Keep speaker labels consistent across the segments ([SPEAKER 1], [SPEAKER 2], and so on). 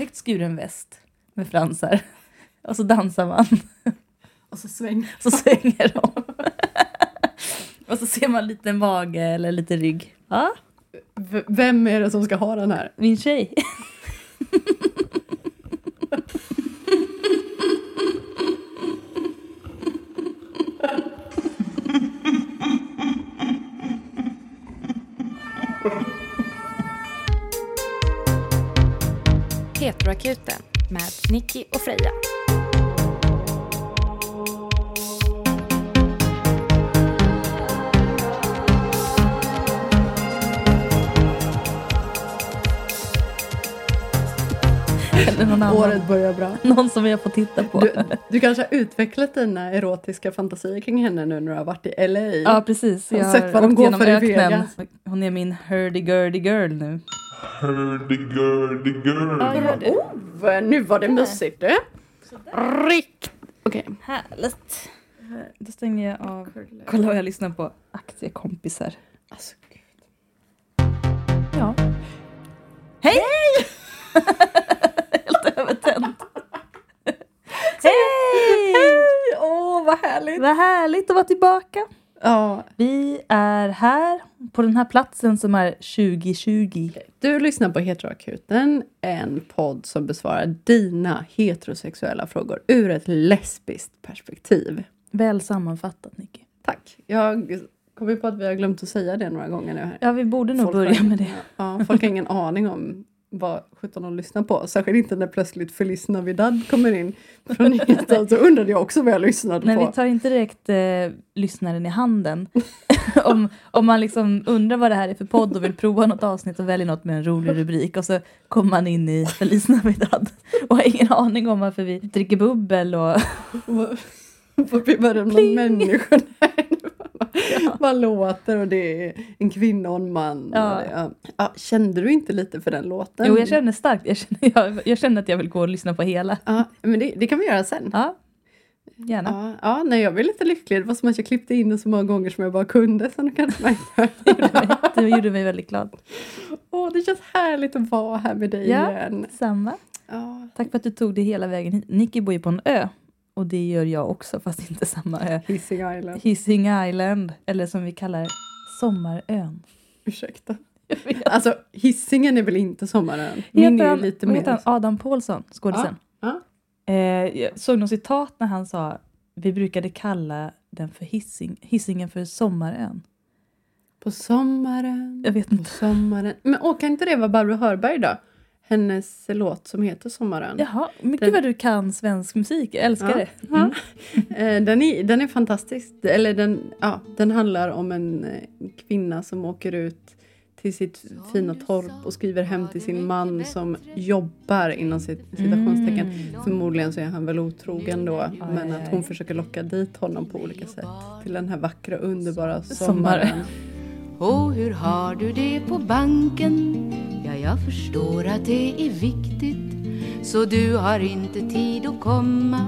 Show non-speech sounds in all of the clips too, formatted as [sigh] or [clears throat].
[SPEAKER 1] högt skuren väst med fransar. [laughs] Och så dansar man.
[SPEAKER 2] Och så sväng. [laughs]
[SPEAKER 1] Så svänger de. [laughs] Och så ser man lite mage eller lite rygg. Ja,
[SPEAKER 2] V- vem är det som ska ha den här?
[SPEAKER 1] min tjej.
[SPEAKER 3] Petroakuten med Nicky och Freja.
[SPEAKER 2] Året börjar bra.
[SPEAKER 1] Någon som jag får titta på.
[SPEAKER 2] Du, du kanske har utvecklat dina erotiska fantasier kring henne nu när du har varit i LA?
[SPEAKER 1] Ja, precis.
[SPEAKER 2] Jag har sett vad de går för i. Vegas.
[SPEAKER 1] Hon är min hurdy-gurdy girl nu.
[SPEAKER 4] Hurdy-gurdy-gurdy.
[SPEAKER 1] Ja.
[SPEAKER 2] Oh, nu var det mysigt du. Rikt. Okej.
[SPEAKER 1] Härligt. Då stänger jag av. Kolla vad jag lyssnar på. Aktiekompisar.
[SPEAKER 2] Alltså, gud.
[SPEAKER 1] Ja. Hej! [laughs] Helt övertänd. [laughs] Hej!
[SPEAKER 2] Åh, vad härligt.
[SPEAKER 1] Vad härligt att vara tillbaka.
[SPEAKER 2] Ja,
[SPEAKER 1] Vi är här på den här platsen som är 2020.
[SPEAKER 2] du lyssnar på Heteroakuten, en podd som besvarar dina heterosexuella frågor ur ett lesbiskt perspektiv.
[SPEAKER 1] Väl sammanfattat, Nicky.
[SPEAKER 2] Tack. Jag kom ju på att vi har glömt att säga det några gånger nu. Här.
[SPEAKER 1] Ja, vi borde nog
[SPEAKER 2] Folk
[SPEAKER 1] börja
[SPEAKER 2] har-
[SPEAKER 1] med det.
[SPEAKER 2] Ja, folk har ingen aning om vad 17 de lyssnar på. Särskilt inte när plötsligt Feliz Navidad kommer in från nyheterna. Så undrade jag också vad jag lyssnade
[SPEAKER 1] Men
[SPEAKER 2] på.
[SPEAKER 1] vi tar inte direkt eh, lyssnaren i handen. [laughs] om, om man liksom undrar vad det här är för podd och vill prova något avsnitt och väljer något med en rolig rubrik och så kommer man in i Feliz Navidad [laughs] och har ingen aning om varför vi dricker bubbel och
[SPEAKER 2] Vad- Vad blir det med Människor? Vad låter och det är en kvinna och en man.
[SPEAKER 1] Ja.
[SPEAKER 2] Och ja. Ja, kände du inte lite för den låten?
[SPEAKER 1] Jo, jag känner starkt. Jag känner, jag, jag känner att jag vill gå och lyssna på hela.
[SPEAKER 2] Ja, men det, det kan vi göra sen.
[SPEAKER 1] Ja, gärna.
[SPEAKER 2] Ja, ja, nej, jag blev lite lycklig. Det var som att jag klippte in det så många gånger som jag bara kunde. Så nu kan jag [laughs]
[SPEAKER 1] Det gjorde mig, det gjorde mig väldigt glad.
[SPEAKER 2] Åh, det känns härligt att vara här med dig
[SPEAKER 1] Ja.
[SPEAKER 2] igen.
[SPEAKER 1] Samma.
[SPEAKER 2] Ja,
[SPEAKER 1] Tack för att du tog det hela vägen hit. Nicky bor ju på en ö. Och det gör jag också, fast inte samma ö.
[SPEAKER 2] Hising Island.
[SPEAKER 1] Hising Island, eller som vi kallar Sommarön.
[SPEAKER 2] Ursäkta. Alltså, hissingen är väl inte sommaren? Min
[SPEAKER 1] Heter
[SPEAKER 2] är
[SPEAKER 1] han,
[SPEAKER 2] ju lite mer...
[SPEAKER 1] heter han? Adam Pålsson, skådisen.
[SPEAKER 2] Ja,
[SPEAKER 1] Eh, jag såg något citat när han sa vi brukade kalla den för hissing, hissingen för Sommarön.
[SPEAKER 2] På sommaren,
[SPEAKER 1] Jag vet
[SPEAKER 2] på
[SPEAKER 1] inte.
[SPEAKER 2] sommaren. Men åh, kan inte det vara Barbro Hörberg då? Hennes låt som heter Sommaren.
[SPEAKER 1] Jaha, mycket
[SPEAKER 2] Den-
[SPEAKER 1] vad du kan svensk musik. Jag älskar
[SPEAKER 2] Ja,
[SPEAKER 1] det. Mm. [laughs]
[SPEAKER 2] Eh, Den, är, den är fantastisk. Eller den, ja, den handlar om en eh, kvinna som åker ut till sitt fina torp och skriver hem till sin man som jobbar inom cit- citationstecken.
[SPEAKER 1] Mm.
[SPEAKER 2] Förmodligen så är han väl otrogen då. men
[SPEAKER 1] aj,
[SPEAKER 2] att
[SPEAKER 1] aj.
[SPEAKER 2] hon försöker locka dit honom på olika sätt. Till den här vackra underbara
[SPEAKER 1] Sommaren.
[SPEAKER 2] sommaren.
[SPEAKER 5] Och hur har du det på banken? Ja, jag förstår att det är viktigt Så du har inte tid att komma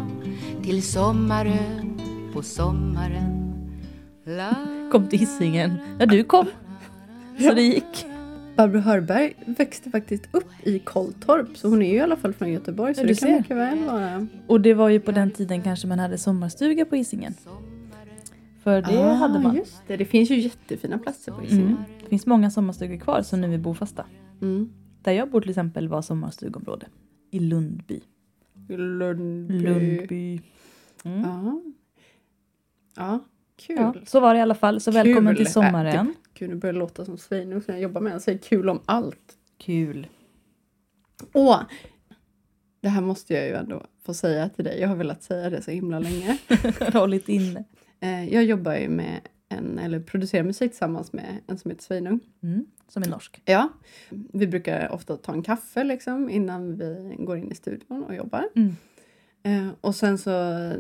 [SPEAKER 5] till Sommarön på sommaren La,
[SPEAKER 1] Kom till Hisingen. Ja, du kom. Så det gick.
[SPEAKER 2] Barbro Hörberg växte faktiskt upp i Kolltorp. Så hon är ju i alla fall från Göteborg. Så
[SPEAKER 1] Ja,
[SPEAKER 2] det
[SPEAKER 1] du
[SPEAKER 2] kan
[SPEAKER 1] ser.
[SPEAKER 2] mycket väl vara.
[SPEAKER 1] Och det var ju på den tiden kanske man hade sommarstuga på Hisingen. För det
[SPEAKER 2] ah,
[SPEAKER 1] hade man.
[SPEAKER 2] Just det. det finns ju jättefina platser på Hisingen.
[SPEAKER 1] Mm. Det finns många sommarstugor kvar som nu är bofasta.
[SPEAKER 2] Mm.
[SPEAKER 1] Där jag bor till exempel var sommarstugområde. I Lundby.
[SPEAKER 2] Lundby.
[SPEAKER 1] Lundby. Mm.
[SPEAKER 2] Ja. ja, kul.
[SPEAKER 1] Ja, så var det i alla fall. Så välkommen
[SPEAKER 2] Kul.
[SPEAKER 1] till sommaren.
[SPEAKER 2] Äh, Gud, nu börjar det låta som Sveinung som jag jobbar med. Jag säger kul om allt.
[SPEAKER 1] Kul.
[SPEAKER 2] Åh! Det här måste jag ju ändå få säga till dig. Jag har velat säga det så himla länge. [laughs]
[SPEAKER 1] Hållit inne.
[SPEAKER 2] Eh, jag jobbar ju med en, eller producerar musik tillsammans med en som heter Sveinung.
[SPEAKER 1] Mm. Som är norsk.
[SPEAKER 2] Ja, vi brukar ofta ta en kaffe liksom innan vi går in i studion och jobbar.
[SPEAKER 1] Mm.
[SPEAKER 2] Eh, och sen så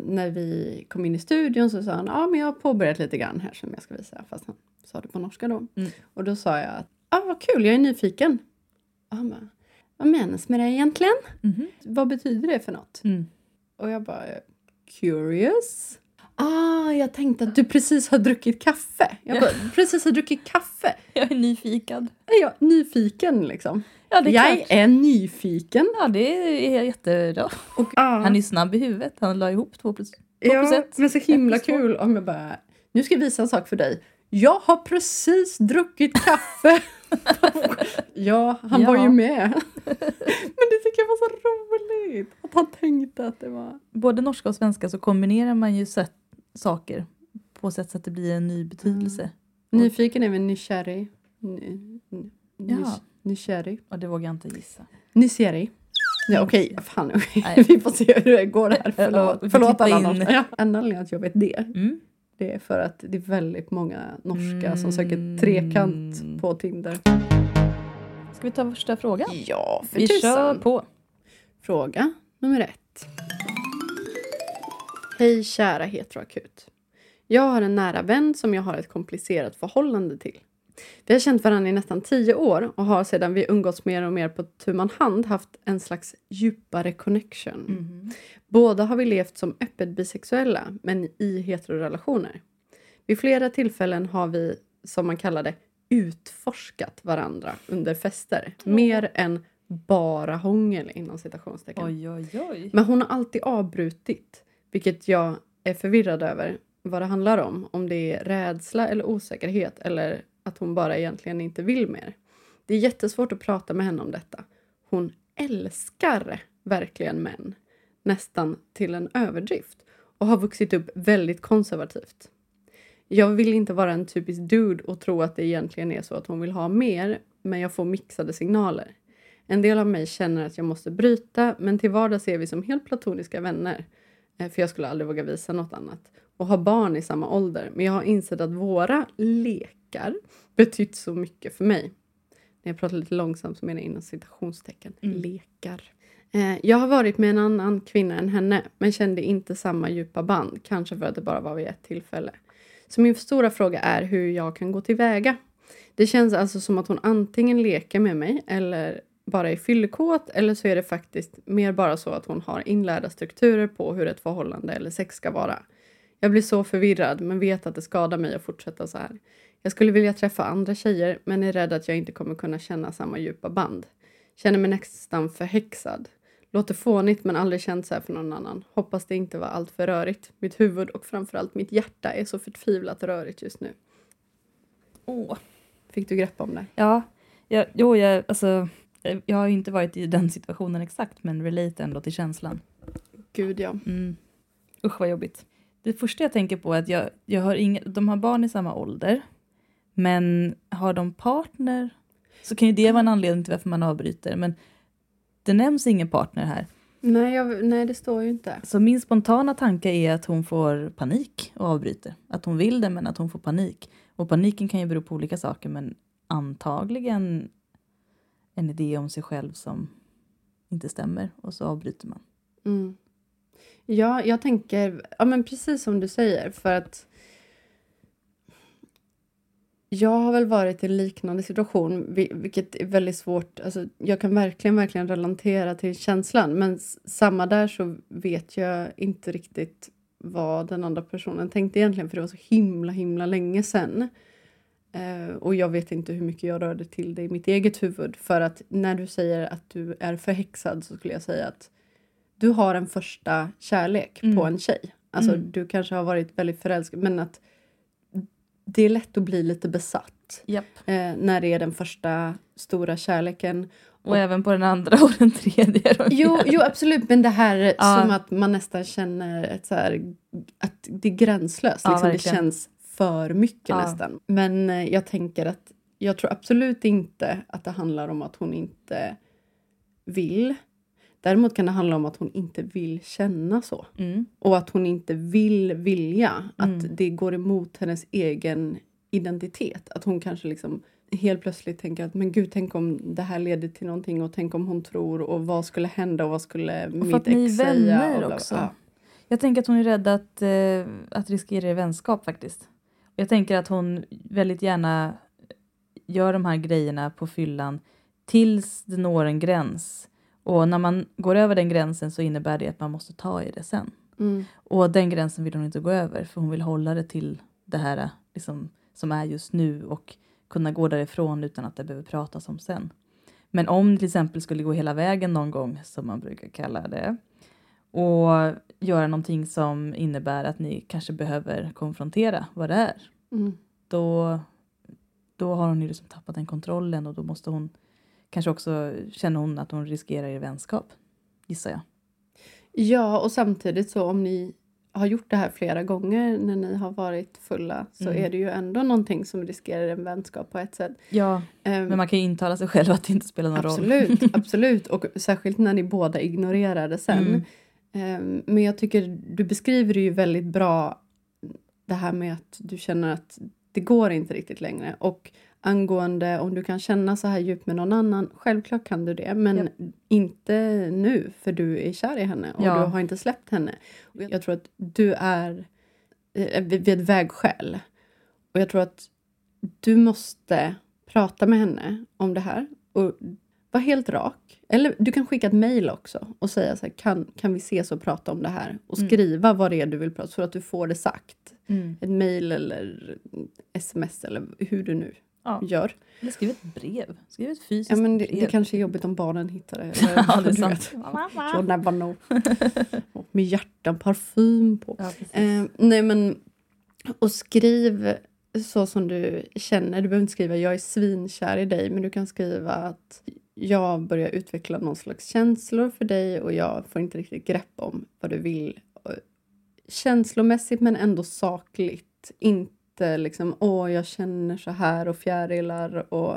[SPEAKER 2] när vi kom in i studion så sa han, ja men jag har påbörjat lite grann här som jag ska visa. Fast han sa det på norska då.
[SPEAKER 1] Mm.
[SPEAKER 2] Och då sa jag att, ja vad kul, jag är nyfiken. Och han bara, vad menas med det egentligen?
[SPEAKER 1] Mhm.
[SPEAKER 2] Vad betyder det för något?
[SPEAKER 1] Mm.
[SPEAKER 2] Och jag bara, curious. Ah, jag tänkte att du precis har druckit kaffe. Jag
[SPEAKER 1] Ja.
[SPEAKER 2] bara, precis har druckit kaffe.
[SPEAKER 1] Jag är nyfiken.
[SPEAKER 2] Är jag nyfiken liksom?
[SPEAKER 1] Ja, det är
[SPEAKER 2] jag
[SPEAKER 1] klart.
[SPEAKER 2] är nyfiken.
[SPEAKER 1] Ja, det är jättebra.
[SPEAKER 2] Och, ah,
[SPEAKER 1] Han är snabb i huvudet. Han la ihop två plus.
[SPEAKER 2] ja,
[SPEAKER 1] plus ett.
[SPEAKER 2] men så himla
[SPEAKER 1] två.
[SPEAKER 2] kul om jag bara, nu ska jag visa en sak för dig. Jag har precis druckit kaffe. [laughs] ja, han var
[SPEAKER 1] Ja.
[SPEAKER 2] ju med. [laughs] men det tycker jag var så roligt. Att han tänkte att det var...
[SPEAKER 1] Både norska och svenska så kombinerar man ju sätt, saker på sätt så att det blir en ny betydelse.
[SPEAKER 2] Nyfiken är väl nykärrig. Ny, ny,
[SPEAKER 1] Ja.
[SPEAKER 2] Nykärrig.
[SPEAKER 1] Det vågar jag inte gissa.
[SPEAKER 2] Nykärrig. Ja, okej, fan. [laughs]
[SPEAKER 1] Nej.
[SPEAKER 2] Vi får se hur det går här. [laughs] Förlåt,
[SPEAKER 1] vi
[SPEAKER 2] Förlåt alla norska. Ja, en anledning att jag vet det,
[SPEAKER 1] Mm.
[SPEAKER 2] det är för att det är väldigt många norska som
[SPEAKER 1] Mm.
[SPEAKER 2] söker trekant på Tinder.
[SPEAKER 1] Ska vi ta första frågan?
[SPEAKER 2] Ja, för
[SPEAKER 1] Vi kör
[SPEAKER 2] tusan.
[SPEAKER 1] på.
[SPEAKER 2] Fråga nummer ett. Hej kära heteroakut. Jag har en nära vän som jag har ett komplicerat förhållande till. Vi har känt varandra i nästan tio år och har sedan vi umgåtts mer och mer på tu man hand haft en slags djupare connection.
[SPEAKER 1] Mm.
[SPEAKER 2] Båda har vi levt som öppet bisexuella, men i heterorelationer. Vid flera tillfällen har vi, som man kallar det, utforskat varandra under fester. Mer än bara hångel inom citationstecken.
[SPEAKER 1] Oj, oj, oj.
[SPEAKER 2] Men hon har alltid avbrutit, vilket jag är förvirrad över vad det handlar om. Om det är rädsla eller osäkerhet eller att hon bara egentligen inte vill mer. Det är jättesvårt att prata med henne om detta. Hon älskar verkligen män, nästan till en överdrift och har vuxit upp väldigt konservativt. Jag vill inte vara en typisk dude och tro att det egentligen är så att hon vill ha mer, men jag får mixade signaler. En del av mig känner att jag måste bryta, men till vardags är vi som helt platoniska vänner. Eh, För jag skulle aldrig våga visa något annat. Och har barn i samma ålder. Men jag har insett att våra lekar betytt så mycket för mig. När jag pratar lite långsamt så menar jag inom citationstecken.
[SPEAKER 1] Mm.
[SPEAKER 2] Lekar. Eh, Jag har varit med en annan kvinna än henne, men kände inte samma djupa band. Kanske för att det bara var vid ett tillfälle. Så min stora fråga är hur jag kan gå tillväga. Det känns alltså som att hon antingen leker med mig eller bara är fyllekåt eller så är det faktiskt mer bara så att hon har inlärda strukturer på hur ett förhållande eller sex ska vara. Jag blir så förvirrad men vet att det skadar mig att fortsätta så här. Jag skulle vilja träffa andra tjejer men är rädd att jag inte kommer kunna känna samma djupa band. Känner mig nästan förhäxad. Låter fånigt men aldrig känt så här för någon annan. Hoppas det inte var allt för rörigt. Mitt huvud och framförallt mitt hjärta är så förtvivlat rörigt just nu.
[SPEAKER 1] Åh.
[SPEAKER 2] Fick du grepp om det?
[SPEAKER 1] Ja, jag, jo, jag, alltså, jag har ju inte varit i den situationen exakt, men relate ändå till känslan.
[SPEAKER 2] Gud ja.
[SPEAKER 1] Mm. Usch vad jobbigt. Det första jag tänker på är att jag, jag har inga, de har barn i samma ålder, men har de partner så kan ju det vara en anledning till varför man avbryter. Men det nämns ingen partner här.
[SPEAKER 2] Nej, jag, nej, det står ju inte.
[SPEAKER 1] Så min spontana tanke är att hon får panik och avbryter. Att hon vill det men att hon får panik. Och paniken kan ju bero på olika saker men antagligen en idé om sig själv som inte stämmer och så avbryter man.
[SPEAKER 2] Mm. Ja, jag tänker, ja men precis som du säger, för att jag har väl varit i en liknande situation, vilket är väldigt svårt. Alltså, jag kan verkligen, verkligen relatera till känslan, men samma där så vet jag inte riktigt vad den andra personen tänkte egentligen, för det var så himla, himla länge sedan. Eh, och jag vet inte hur mycket jag rörde till det i mitt eget huvud, för att när du säger att du är förhäxad så skulle jag säga att du har en första kärlek på
[SPEAKER 1] Mm.
[SPEAKER 2] en tjej. Alltså
[SPEAKER 1] Mm.
[SPEAKER 2] du kanske har varit väldigt förälskad men att det är lätt att bli lite besatt
[SPEAKER 1] Japp.
[SPEAKER 2] eh, när det är den första stora kärleken.
[SPEAKER 1] Och även på den andra och den tredje. då.
[SPEAKER 2] Jo, jo absolut, men det här
[SPEAKER 1] Ja.
[SPEAKER 2] som att man nästan känner ett så här, att det är gränslöst.
[SPEAKER 1] Ja,
[SPEAKER 2] liksom, det känns för mycket
[SPEAKER 1] Ja.
[SPEAKER 2] nästan. Men eh, jag tänker att jag tror absolut inte att det handlar om att hon inte vill. Däremot kan det handla om att hon inte vill känna så.
[SPEAKER 1] Mm.
[SPEAKER 2] Och att hon inte vill vilja. Att
[SPEAKER 1] Mm.
[SPEAKER 2] det går emot hennes egen identitet. Att hon kanske liksom helt plötsligt tänker att men gud, tänk om det här leder till någonting och tänk om hon tror och vad skulle hända och vad skulle
[SPEAKER 1] Och
[SPEAKER 2] mitt
[SPEAKER 1] att är
[SPEAKER 2] ex säga.
[SPEAKER 1] vänner
[SPEAKER 2] och bla, bla.
[SPEAKER 1] också.
[SPEAKER 2] Ja.
[SPEAKER 1] Jag tänker att hon är rädd att, eh, att riskera er vänskap faktiskt. Jag tänker att hon väldigt gärna gör de här grejerna på fyllan tills det når en gräns. Och när man går över den gränsen så innebär det att man måste ta i det sen.
[SPEAKER 2] Mm.
[SPEAKER 1] Och den gränsen vill hon inte gå över för hon vill hålla det till det här liksom, som är just nu och kunna gå därifrån utan att det behöver pratas om sen. Men om det till exempel skulle gå hela vägen någon gång, som man brukar kalla det, och göra någonting som innebär att ni kanske behöver konfrontera vad det är,
[SPEAKER 2] Mm.
[SPEAKER 1] då, då har hon ju liksom tappat den kontrollen och då måste hon kanske också känna hon att hon riskerar er vänskap, gissar jag.
[SPEAKER 2] Ja, och samtidigt så om ni har gjort det här flera gånger när ni har varit fulla så
[SPEAKER 1] Mm.
[SPEAKER 2] är det ju ändå någonting som riskerar en vänskap på ett sätt.
[SPEAKER 1] Ja,
[SPEAKER 2] Ehm,
[SPEAKER 1] men man kan ju intala sig själv att det inte spelar någon roll.
[SPEAKER 2] absolut, [laughs] absolut. Och särskilt när ni båda ignorerar det sen.
[SPEAKER 1] Mm.
[SPEAKER 2] Ehm, men jag tycker du beskriver det ju väldigt bra det här med att du känner att det går inte riktigt längre. Och angående om du kan känna så här djupt med någon annan, självklart kan du det. Men
[SPEAKER 1] Ja.
[SPEAKER 2] inte nu, för du är kär i henne och
[SPEAKER 1] Ja.
[SPEAKER 2] du har inte släppt henne. Och jag tror att du är eh, vid vid ett vägskäl. Och jag tror att du måste prata med henne om det här. Och vara helt rak. Eller du kan skicka ett mejl också och säga så här, kan, kan vi ses och prata om det här? Och
[SPEAKER 1] Mm.
[SPEAKER 2] skriva vad det är du vill prata så att du får det sagt.
[SPEAKER 1] Mm.
[SPEAKER 2] Ett mejl eller sms eller hur du nu
[SPEAKER 1] Ja.
[SPEAKER 2] gör.
[SPEAKER 1] Eller skriv ett brev. Skriv ett fysiskt
[SPEAKER 2] Ja, men det,
[SPEAKER 1] brev.
[SPEAKER 2] det kanske är jobbigt om barnen hittar det. [laughs] Eller,
[SPEAKER 1] Ja, det är sant.
[SPEAKER 2] You'll never know. [laughs] Med hjärtan parfym på.
[SPEAKER 1] Ja.
[SPEAKER 2] Eh, nej men, och skriv så som du känner. Du behöver inte skriva jag är svinkär i dig, men du kan skriva att jag börjar utveckla någon slags känslor för dig och jag får inte riktigt grepp om vad du vill. Och Känslomässigt men ändå sakligt. Inte liksom åh jag känner så här och fjärilar och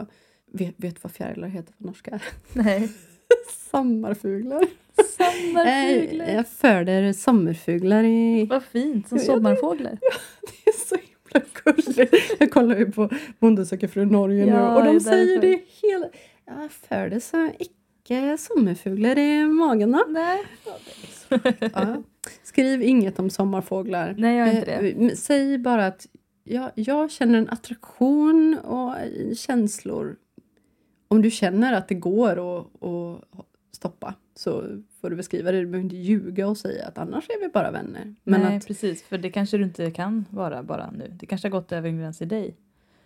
[SPEAKER 2] vet, vet vad fjärilar heter på norska? [laughs]
[SPEAKER 1] Nej. [laughs]
[SPEAKER 2] Sommarfuglar.
[SPEAKER 1] Sommarfuglar. [laughs]
[SPEAKER 2] Jag föder sommarfuglar i
[SPEAKER 1] Vad fint, som
[SPEAKER 2] Ja, det-
[SPEAKER 1] sommarfåglar.
[SPEAKER 2] Det är så himla gulligt. Jag kollar ju på Bonde söker fru Norge nu
[SPEAKER 1] Ja,
[SPEAKER 2] och
[SPEAKER 1] det är
[SPEAKER 2] de säger
[SPEAKER 1] därför.
[SPEAKER 2] det hela... Jag föddes så icke sommarfuglar i magen. då.
[SPEAKER 1] Nej.
[SPEAKER 2] Ja. Skriv inget om sommarfåglar.
[SPEAKER 1] Nej, gör inte det.
[SPEAKER 2] Eh, Säg bara att jag, jag känner en attraktion och känslor. Om du känner att det går att, att stoppa så får du beskriva det. Du behöver inte ljuga och säga att annars är vi bara vänner. Men
[SPEAKER 1] Nej,
[SPEAKER 2] att,
[SPEAKER 1] precis. För det kanske du inte kan vara bara nu. Det kanske har gått över en gräns i dig.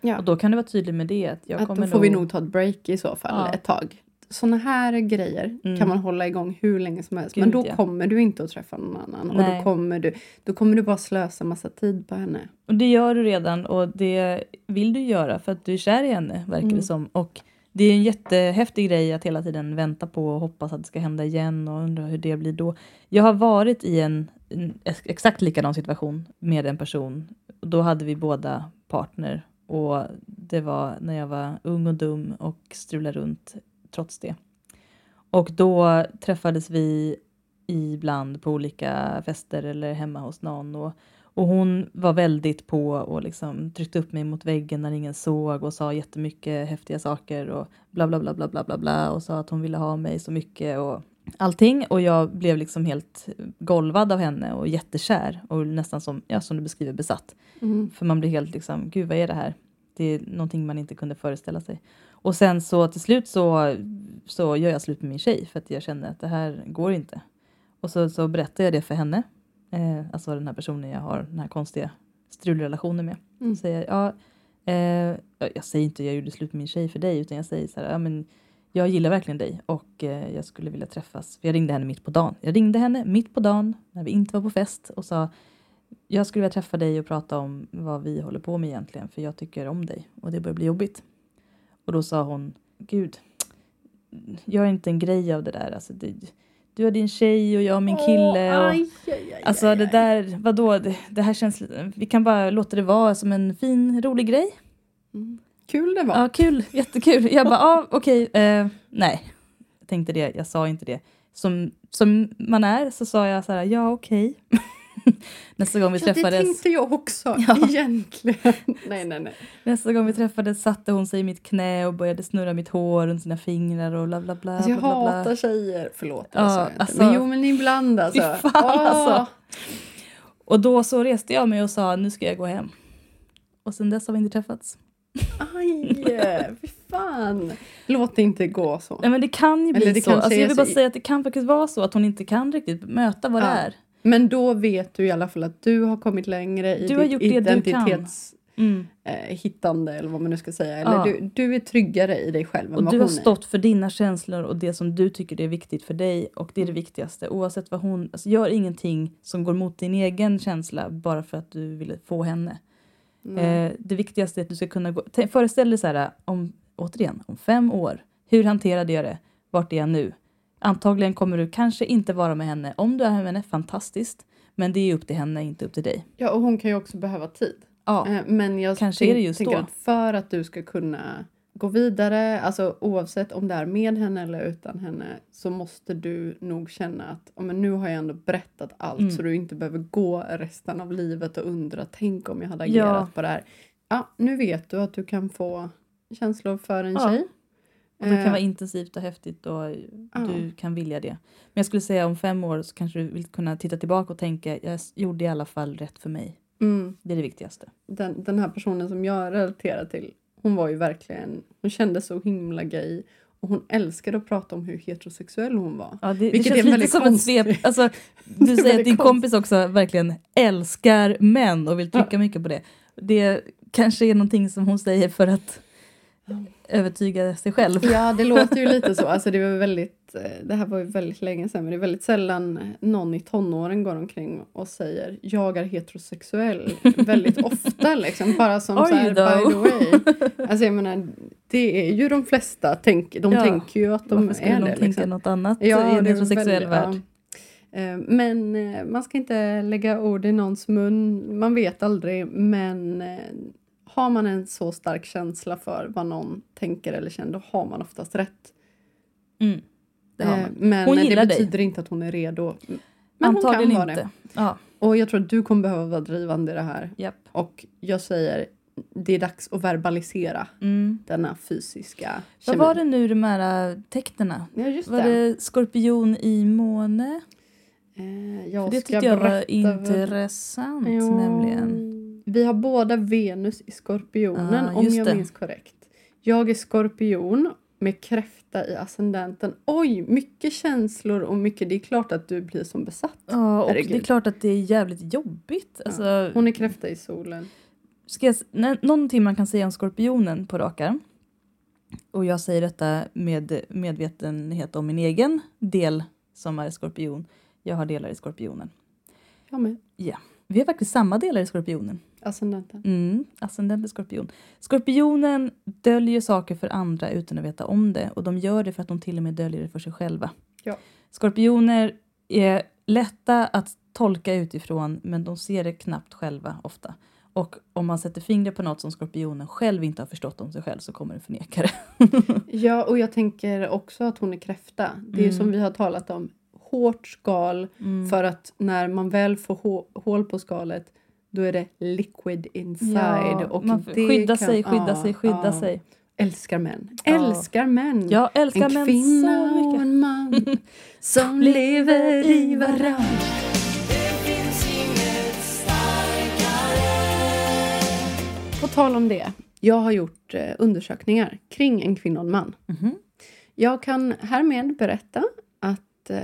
[SPEAKER 2] Ja.
[SPEAKER 1] Och då kan du vara tydlig med det. Att jag
[SPEAKER 2] att
[SPEAKER 1] kommer
[SPEAKER 2] då får vi nog ta ett break i så fall
[SPEAKER 1] Ja.
[SPEAKER 2] ett tag. Såna här grejer
[SPEAKER 1] Mm.
[SPEAKER 2] kan man hålla igång hur länge som helst.
[SPEAKER 1] Gud,
[SPEAKER 2] men då
[SPEAKER 1] ja.
[SPEAKER 2] kommer du inte att träffa någon annan. Och då kommer, du, då kommer du bara slösa massa tid på henne.
[SPEAKER 1] Och det gör du redan och det vill du göra för att du är kär i henne, verkar
[SPEAKER 2] Mm.
[SPEAKER 1] det som. Och det är en jättehäftig grej att hela tiden vänta på och hoppas att det ska hända igen och undra hur det blir då. Jag har varit i en, en ex- exakt likadan situation med en person. Då hade vi båda partner och det var när jag var ung och dum och strulade runt trots det. Och då träffades vi ibland på olika fester eller hemma hos någon och och hon var väldigt på och liksom tryckte upp mig mot väggen när ingen såg och sa jättemycket häftiga saker och bla bla bla bla bla bla bla och sa att hon ville ha mig så mycket och allting och jag blev liksom helt golvad av henne och jättekär och nästan som, ja, som du beskriver besatt. För man blir helt liksom, gud vad är det här? Det är någonting man inte kunde föreställa sig. Och sen så till slut så, så gör jag slut med min tjej för att jag känner att det här går inte. Och så, så berättar jag det för henne. Eh, alltså den här personen jag har den här konstiga strulrelationen med.
[SPEAKER 2] Mm.
[SPEAKER 1] Så säger jag, ja, eh, jag säger inte jag gjorde slut med min tjej för dig utan jag säger så här, ja men jag gillar verkligen dig och eh, jag skulle vilja träffas. För jag ringde henne mitt på dagen. Jag ringde henne mitt på dagen när vi inte var på fest och sa jag skulle vilja träffa dig och prata om vad vi håller på med egentligen för jag tycker om dig och det börjar bli jobbigt. Och då sa hon, gud, gör inte en grej av det där. Alltså, det, du har din tjej och jag har min kille. Och,
[SPEAKER 2] aj, aj, aj,
[SPEAKER 1] alltså det där, vadå, det, det här känns, vi kan bara låta det vara som en fin, rolig grej.
[SPEAKER 2] Mm. Kul det var.
[SPEAKER 1] Ja, kul, jättekul. Jag bara, ja, okej, eh, nej. Jag tänkte det, jag sa inte det. Som, som man är så sa jag så här, ja okej. [laughs] Nästa gång vi
[SPEAKER 2] Ja, det
[SPEAKER 1] träffades.
[SPEAKER 2] tänkte jag också [laughs]
[SPEAKER 1] Ja.
[SPEAKER 2] egentligen. nej, nej, nej.
[SPEAKER 1] Nästa gång vi träffades satte hon sig i mitt knä och började snurra mitt hår runt sina fingrar och bla bla bla.
[SPEAKER 2] Alltså, jag
[SPEAKER 1] bla, bla, bla.
[SPEAKER 2] hatar tjejer. Förlåt,
[SPEAKER 1] Ja,
[SPEAKER 2] jag inte.
[SPEAKER 1] alltså-
[SPEAKER 2] men jo, men ibland alltså.
[SPEAKER 1] Fan, alltså.
[SPEAKER 2] Åh.
[SPEAKER 1] Och då så reste jag mig och sa nu ska jag gå hem. Och sen dess har vi inte träffats.
[SPEAKER 2] Aj, fy fan. Låt det inte gå så.
[SPEAKER 1] Nej men det kan ju bli
[SPEAKER 2] Eller det
[SPEAKER 1] så. Alltså, jag vill
[SPEAKER 2] så
[SPEAKER 1] bara
[SPEAKER 2] i-
[SPEAKER 1] säga att det kan faktiskt vara så att hon inte kan riktigt möta vad det
[SPEAKER 2] Ja.
[SPEAKER 1] är.
[SPEAKER 2] Men då vet du i alla fall att du har kommit längre i
[SPEAKER 1] Du har
[SPEAKER 2] ditt
[SPEAKER 1] gjort det du kan.
[SPEAKER 2] identitets
[SPEAKER 1] Mm.
[SPEAKER 2] eh, hittande eller vad man nu ska säga. Eller
[SPEAKER 1] Ja.
[SPEAKER 2] du, du är tryggare i dig själv än
[SPEAKER 1] Och
[SPEAKER 2] vad
[SPEAKER 1] du
[SPEAKER 2] hon
[SPEAKER 1] har
[SPEAKER 2] är.
[SPEAKER 1] stått för dina känslor och det som du tycker är viktigt för dig och det är det viktigaste. Oavsett vad hon... Alltså gör ingenting som går mot din egen känsla bara för att du vill få henne.
[SPEAKER 2] Nej.
[SPEAKER 1] Eh, det viktigaste är att du ska kunna gå... Tänk- Föreställ dig så här, om, återigen, om fem år. Hur hanterade jag det? Vart är jag nu? Antagligen kommer du kanske inte vara med henne. Om du är med henne, fantastiskt. Men det är upp till henne, inte upp till dig.
[SPEAKER 2] Ja, och hon kan ju också behöva tid.
[SPEAKER 1] Ja,
[SPEAKER 2] Eh, Men jag
[SPEAKER 1] Kanske
[SPEAKER 2] tänk-
[SPEAKER 1] är det just
[SPEAKER 2] tänker
[SPEAKER 1] då.
[SPEAKER 2] att för att du ska kunna gå vidare, alltså oavsett om det är med henne eller utan henne, så måste du nog känna att "Ja, men nu har jag ändå berättat allt
[SPEAKER 1] Mm.
[SPEAKER 2] så du inte behöver gå resten av livet och undra, tänk om jag hade
[SPEAKER 1] Ja.
[SPEAKER 2] agerat på det här. Ja, nu vet du att du kan få känslor för en
[SPEAKER 1] Ja.
[SPEAKER 2] tjej.
[SPEAKER 1] och det kan
[SPEAKER 2] Eh,
[SPEAKER 1] vara intensivt och häftigt och
[SPEAKER 2] Ja.
[SPEAKER 1] du kan vilja det. Men jag skulle säga om fem år så kanske du vill kunna titta tillbaka och tänka jag gjorde i alla fall rätt för mig.
[SPEAKER 2] mm.
[SPEAKER 1] Det är det viktigaste.
[SPEAKER 2] den, den här personen som jag relaterar till, hon var ju verkligen, hon kände så himla gay och hon älskade att prata om hur heterosexuell hon var.
[SPEAKER 1] Ja, det, det känns
[SPEAKER 2] en
[SPEAKER 1] lite
[SPEAKER 2] väldigt
[SPEAKER 1] som
[SPEAKER 2] konstig-
[SPEAKER 1] svep. [laughs] Alltså, du säger att din
[SPEAKER 2] konstigt.
[SPEAKER 1] kompis också verkligen älskar män och vill trycka mycket på det. Det kanske är någonting som hon säger för att övertyga sig själv.
[SPEAKER 2] Ja, det låter ju lite så. [laughs] Alltså det, var väldigt, eh, det här var ju väldigt länge sedan, men det är väldigt sällan någon i tonåren går omkring och säger jag är heterosexuell [laughs] väldigt ofta. Liksom, bara som så här, by the way. Alltså jag menar, det är ju de flesta, tänk, de
[SPEAKER 1] Ja.
[SPEAKER 2] tänker ju att de
[SPEAKER 1] Varför skulle
[SPEAKER 2] är
[SPEAKER 1] någon
[SPEAKER 2] det.
[SPEAKER 1] tänka
[SPEAKER 2] Liksom.
[SPEAKER 1] något annat
[SPEAKER 2] Ja,
[SPEAKER 1] i en
[SPEAKER 2] det är
[SPEAKER 1] heterosexuell
[SPEAKER 2] väldigt-
[SPEAKER 1] värld?
[SPEAKER 2] ja. Eh, Men eh, man ska inte lägga ord i någons mun. Man vet aldrig. Men har man en så stark känsla för vad någon tänker eller känner, då har man oftast rätt.
[SPEAKER 1] Mm, det har
[SPEAKER 2] Eh,
[SPEAKER 1] man.
[SPEAKER 2] Men
[SPEAKER 1] Hon
[SPEAKER 2] det
[SPEAKER 1] gillar dig.
[SPEAKER 2] betyder inte att hon är redo. Men
[SPEAKER 1] Antagligen
[SPEAKER 2] hon kan vara
[SPEAKER 1] inte.
[SPEAKER 2] det.
[SPEAKER 1] Ja,
[SPEAKER 2] Och jag tror att du kommer behöva vara drivande i det här.
[SPEAKER 1] japp.
[SPEAKER 2] Och jag säger, det är dags att verbalisera
[SPEAKER 1] Mm.
[SPEAKER 2] denna fysiska
[SPEAKER 1] Vad var det nu de här äh, tecknena?
[SPEAKER 2] Ja,
[SPEAKER 1] Var
[SPEAKER 2] det.
[SPEAKER 1] det skorpion i måne?
[SPEAKER 2] Eh,
[SPEAKER 1] För
[SPEAKER 2] jag
[SPEAKER 1] det
[SPEAKER 2] ska
[SPEAKER 1] tyckte jag var intressant
[SPEAKER 2] Ja,
[SPEAKER 1] nämligen.
[SPEAKER 2] Vi har båda Venus i skorpionen
[SPEAKER 1] Ah,
[SPEAKER 2] om jag
[SPEAKER 1] det.
[SPEAKER 2] minns korrekt. Jag är skorpion med kräfta i ascendenten. Oj, mycket känslor och mycket. Det är klart att du blir som besatt.
[SPEAKER 1] Ja, och
[SPEAKER 2] Herregud.
[SPEAKER 1] det är klart att det är jävligt jobbigt. Alltså,
[SPEAKER 2] Hon är kräfta i solen.
[SPEAKER 1] ska jag, nä- någonting man kan säga om skorpionen på rak arm. Och jag säger detta med medvetenhet om min egen del som är skorpion. Jag har delar i skorpionen.
[SPEAKER 2] Jag med.
[SPEAKER 1] Vi har faktiskt samma delar i skorpionen.
[SPEAKER 2] Ascendenten.
[SPEAKER 1] Mm, ascendent är skorpion. Skorpionen döljer saker för andra utan att veta om det och de gör det för att de till och med döljer det för sig själva.
[SPEAKER 2] Ja.
[SPEAKER 1] Skorpioner är lätta att tolka utifrån men de ser det knappt själva ofta. Och om man sätter fingret på något som skorpionen själv inte har förstått om sig själv så kommer den förneka det. [laughs]
[SPEAKER 2] Ja, och jag tänker också att hon är kräfta. Det är
[SPEAKER 1] Mm.
[SPEAKER 2] som vi har talat om. Hårt skal. För att när man väl får hå- hål på skalet då är det liquid inside.
[SPEAKER 1] Ja,
[SPEAKER 2] och
[SPEAKER 1] man
[SPEAKER 2] det
[SPEAKER 1] skydda
[SPEAKER 2] kan-
[SPEAKER 1] sig, skydda
[SPEAKER 2] ja,
[SPEAKER 1] sig, skydda
[SPEAKER 2] ja.
[SPEAKER 1] sig.
[SPEAKER 2] Älskar män.
[SPEAKER 1] Ja.
[SPEAKER 2] Älskar män.
[SPEAKER 1] Jag älskar
[SPEAKER 2] en
[SPEAKER 1] män
[SPEAKER 2] kvinna och en man [laughs] som lever i varann. På tal om det. Jag har gjort eh, undersökningar kring en kvinna och en man.
[SPEAKER 1] Mhm.
[SPEAKER 2] Jag kan härmed berätta att eh,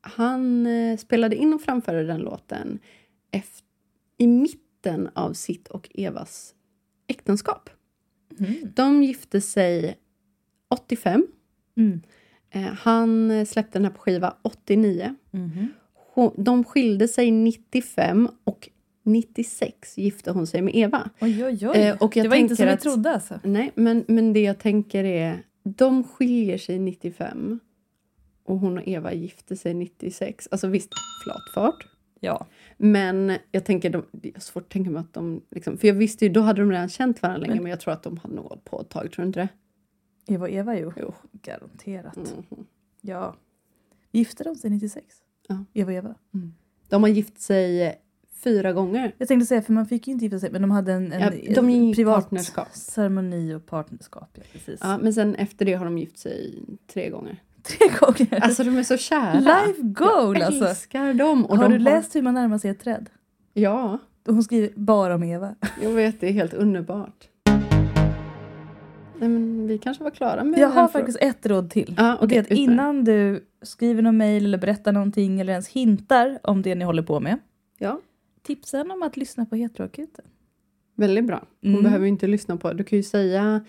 [SPEAKER 2] han eh, spelade in och framförde den låten eft- i mitten av sitt och Evas äktenskap.
[SPEAKER 1] Mhm.
[SPEAKER 2] De gifte sig 85.
[SPEAKER 1] Mm.
[SPEAKER 2] Eh, han eh, släppte den här på skiva 89.
[SPEAKER 1] Mhm.
[SPEAKER 2] Hon, de skilde sig 95 och 96 gifte hon sig med Eva.
[SPEAKER 1] Oj, oj, oj.
[SPEAKER 2] Och jag
[SPEAKER 1] det var inte som vi trodde alltså.
[SPEAKER 2] Nej, men, men det jag tänker är, de skiljer sig 95 och hon och Eva gifte sig 96. Alltså visst, flat fart.
[SPEAKER 1] Ja.
[SPEAKER 2] Men jag tänker, de, det är svårt att tänka mig att de... Liksom, för jag visste ju, då hade de redan känt varandra länge,
[SPEAKER 1] Men-
[SPEAKER 2] men jag tror att de hade hållit på ett tag, tror du inte det?
[SPEAKER 1] Eva och Eva ju.
[SPEAKER 2] Jo.
[SPEAKER 1] Garanterat.
[SPEAKER 2] Mhm.
[SPEAKER 1] Ja. Gifte de sig 96?
[SPEAKER 2] Ja.
[SPEAKER 1] Eva och Eva.
[SPEAKER 2] De har gift sig fyra gånger.
[SPEAKER 1] Jag tänkte säga, för man fick ju inte gifta sig, men de hade en, en,
[SPEAKER 2] Ja, de
[SPEAKER 1] privat
[SPEAKER 2] partnerskap.
[SPEAKER 1] ceremoni och partnerskap. Ja, precis.
[SPEAKER 2] Ja, men sen efter det har de gift sig tre gånger.
[SPEAKER 1] Tre gånger.
[SPEAKER 2] Alltså de är så kära.
[SPEAKER 1] Life goal
[SPEAKER 2] jag
[SPEAKER 1] alltså.
[SPEAKER 2] älskar dem. Och
[SPEAKER 1] har
[SPEAKER 2] de
[SPEAKER 1] du läst hur man närmar sig ett träd?
[SPEAKER 2] Ja,
[SPEAKER 1] Hon skriver bara om Eva.
[SPEAKER 2] jag vet. Det är helt underbart. Nej, men vi kanske var klara med
[SPEAKER 1] Jag har faktiskt ett råd till.
[SPEAKER 2] Ja,
[SPEAKER 1] Och det är att innan du skriver någon mejl eller berättar någonting eller ens hintar om det ni håller på med.
[SPEAKER 2] Ja.
[SPEAKER 1] Tipsa om att lyssna på Heteroakuten.
[SPEAKER 2] Väldigt bra. Hon
[SPEAKER 1] Mm.
[SPEAKER 2] behöver inte lyssna på. Du kan ju säga,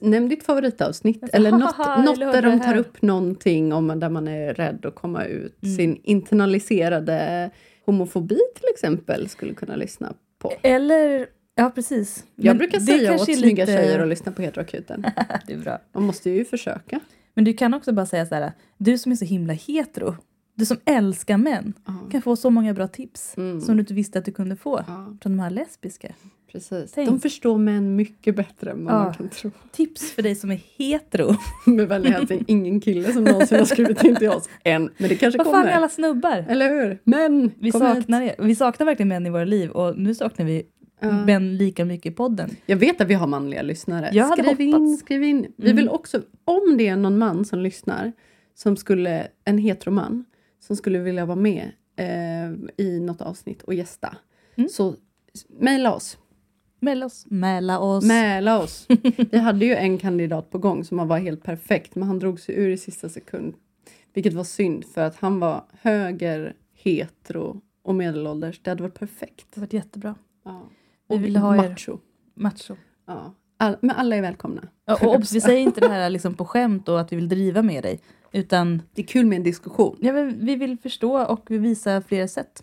[SPEAKER 2] nämn ditt favoritavsnitt.
[SPEAKER 1] Jag [laughs]
[SPEAKER 2] Eller något,
[SPEAKER 1] "Haha,
[SPEAKER 2] något där de tar
[SPEAKER 1] här."
[SPEAKER 2] upp någonting om där man är rädd att komma ut.
[SPEAKER 1] Mm.
[SPEAKER 2] Sin internaliserade homofobi till exempel skulle kunna lyssna på.
[SPEAKER 1] Eller, ja precis.
[SPEAKER 2] Jag
[SPEAKER 1] Men
[SPEAKER 2] brukar
[SPEAKER 1] det
[SPEAKER 2] säga åt snygga
[SPEAKER 1] lite-
[SPEAKER 2] tjejer att lyssna på Heteroakuten. [laughs]
[SPEAKER 1] det är bra.
[SPEAKER 2] Man måste ju försöka.
[SPEAKER 1] Men du kan också bara säga så här, du som är så himla hetero, du som älskar män, kan få så många bra tips
[SPEAKER 2] Mm.
[SPEAKER 1] som du inte visste att du kunde få
[SPEAKER 2] Ja,
[SPEAKER 1] från de här lesbiska.
[SPEAKER 2] Precis.
[SPEAKER 1] Tänk.
[SPEAKER 2] De förstår män mycket bättre än vad
[SPEAKER 1] Ja.
[SPEAKER 2] man kan tro.
[SPEAKER 1] Tips för dig som är hetero.
[SPEAKER 2] Med vänlig hälsning, ingen kille som någonsin har skrivit in till oss än. Men det kanske
[SPEAKER 1] Vad fan
[SPEAKER 2] kommer.
[SPEAKER 1] är alla snubbar?
[SPEAKER 2] Eller hur? Men!
[SPEAKER 1] Vi saknar, er. vi saknar verkligen män i våra liv och nu saknar vi
[SPEAKER 2] Ja.
[SPEAKER 1] män lika mycket i podden.
[SPEAKER 2] Jag vet att vi har manliga lyssnare.
[SPEAKER 1] Jag
[SPEAKER 2] skriv in,
[SPEAKER 1] hoppats.
[SPEAKER 2] skriv in. Vi
[SPEAKER 1] Mm.
[SPEAKER 2] vill också, om det är någon man som lyssnar, som skulle, en heteroman, som skulle vilja vara med eh, i något avsnitt och gästa.
[SPEAKER 1] Mm.
[SPEAKER 2] Så mejla oss.
[SPEAKER 1] Mäla oss. Mäla oss.
[SPEAKER 2] Mäla oss. [laughs] Vi hade ju en kandidat på gång som var helt perfekt, men han drog sig ur i sista sekund. Vilket var synd, för att han var höger, hetero och medelålders. Det hade varit perfekt.
[SPEAKER 1] Det har varit jättebra.
[SPEAKER 2] Ja.
[SPEAKER 1] Vi
[SPEAKER 2] Och
[SPEAKER 1] ville ha er.
[SPEAKER 2] macho.
[SPEAKER 1] Macho.
[SPEAKER 2] Ja. All, men alla är välkomna.
[SPEAKER 1] Ja, och obs, vi säger inte det här liksom på skämt och att vi vill driva med dig. Utan
[SPEAKER 2] Det är kul med en diskussion.
[SPEAKER 1] ja, vi vill förstå och vi visar flera sätt.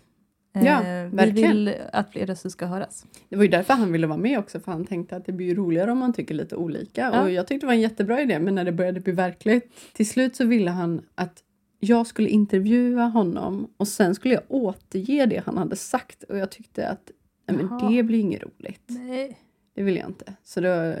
[SPEAKER 1] Eh,
[SPEAKER 2] Ja,
[SPEAKER 1] vi
[SPEAKER 2] verkligen.
[SPEAKER 1] vill att fler röster ska höras.
[SPEAKER 2] Det var ju därför han ville vara med också, för han tänkte att det blir roligare om man tycker lite olika.
[SPEAKER 1] Ja.
[SPEAKER 2] Och jag tyckte det var en jättebra idé, men när det började bli verkligt, till slut så ville han att jag skulle intervjua honom och sen skulle jag återge det han hade sagt. Och jag tyckte att nej, men
[SPEAKER 1] Jaha.
[SPEAKER 2] det blir inget roligt.
[SPEAKER 1] Nej.
[SPEAKER 2] Det vill jag inte. Så då,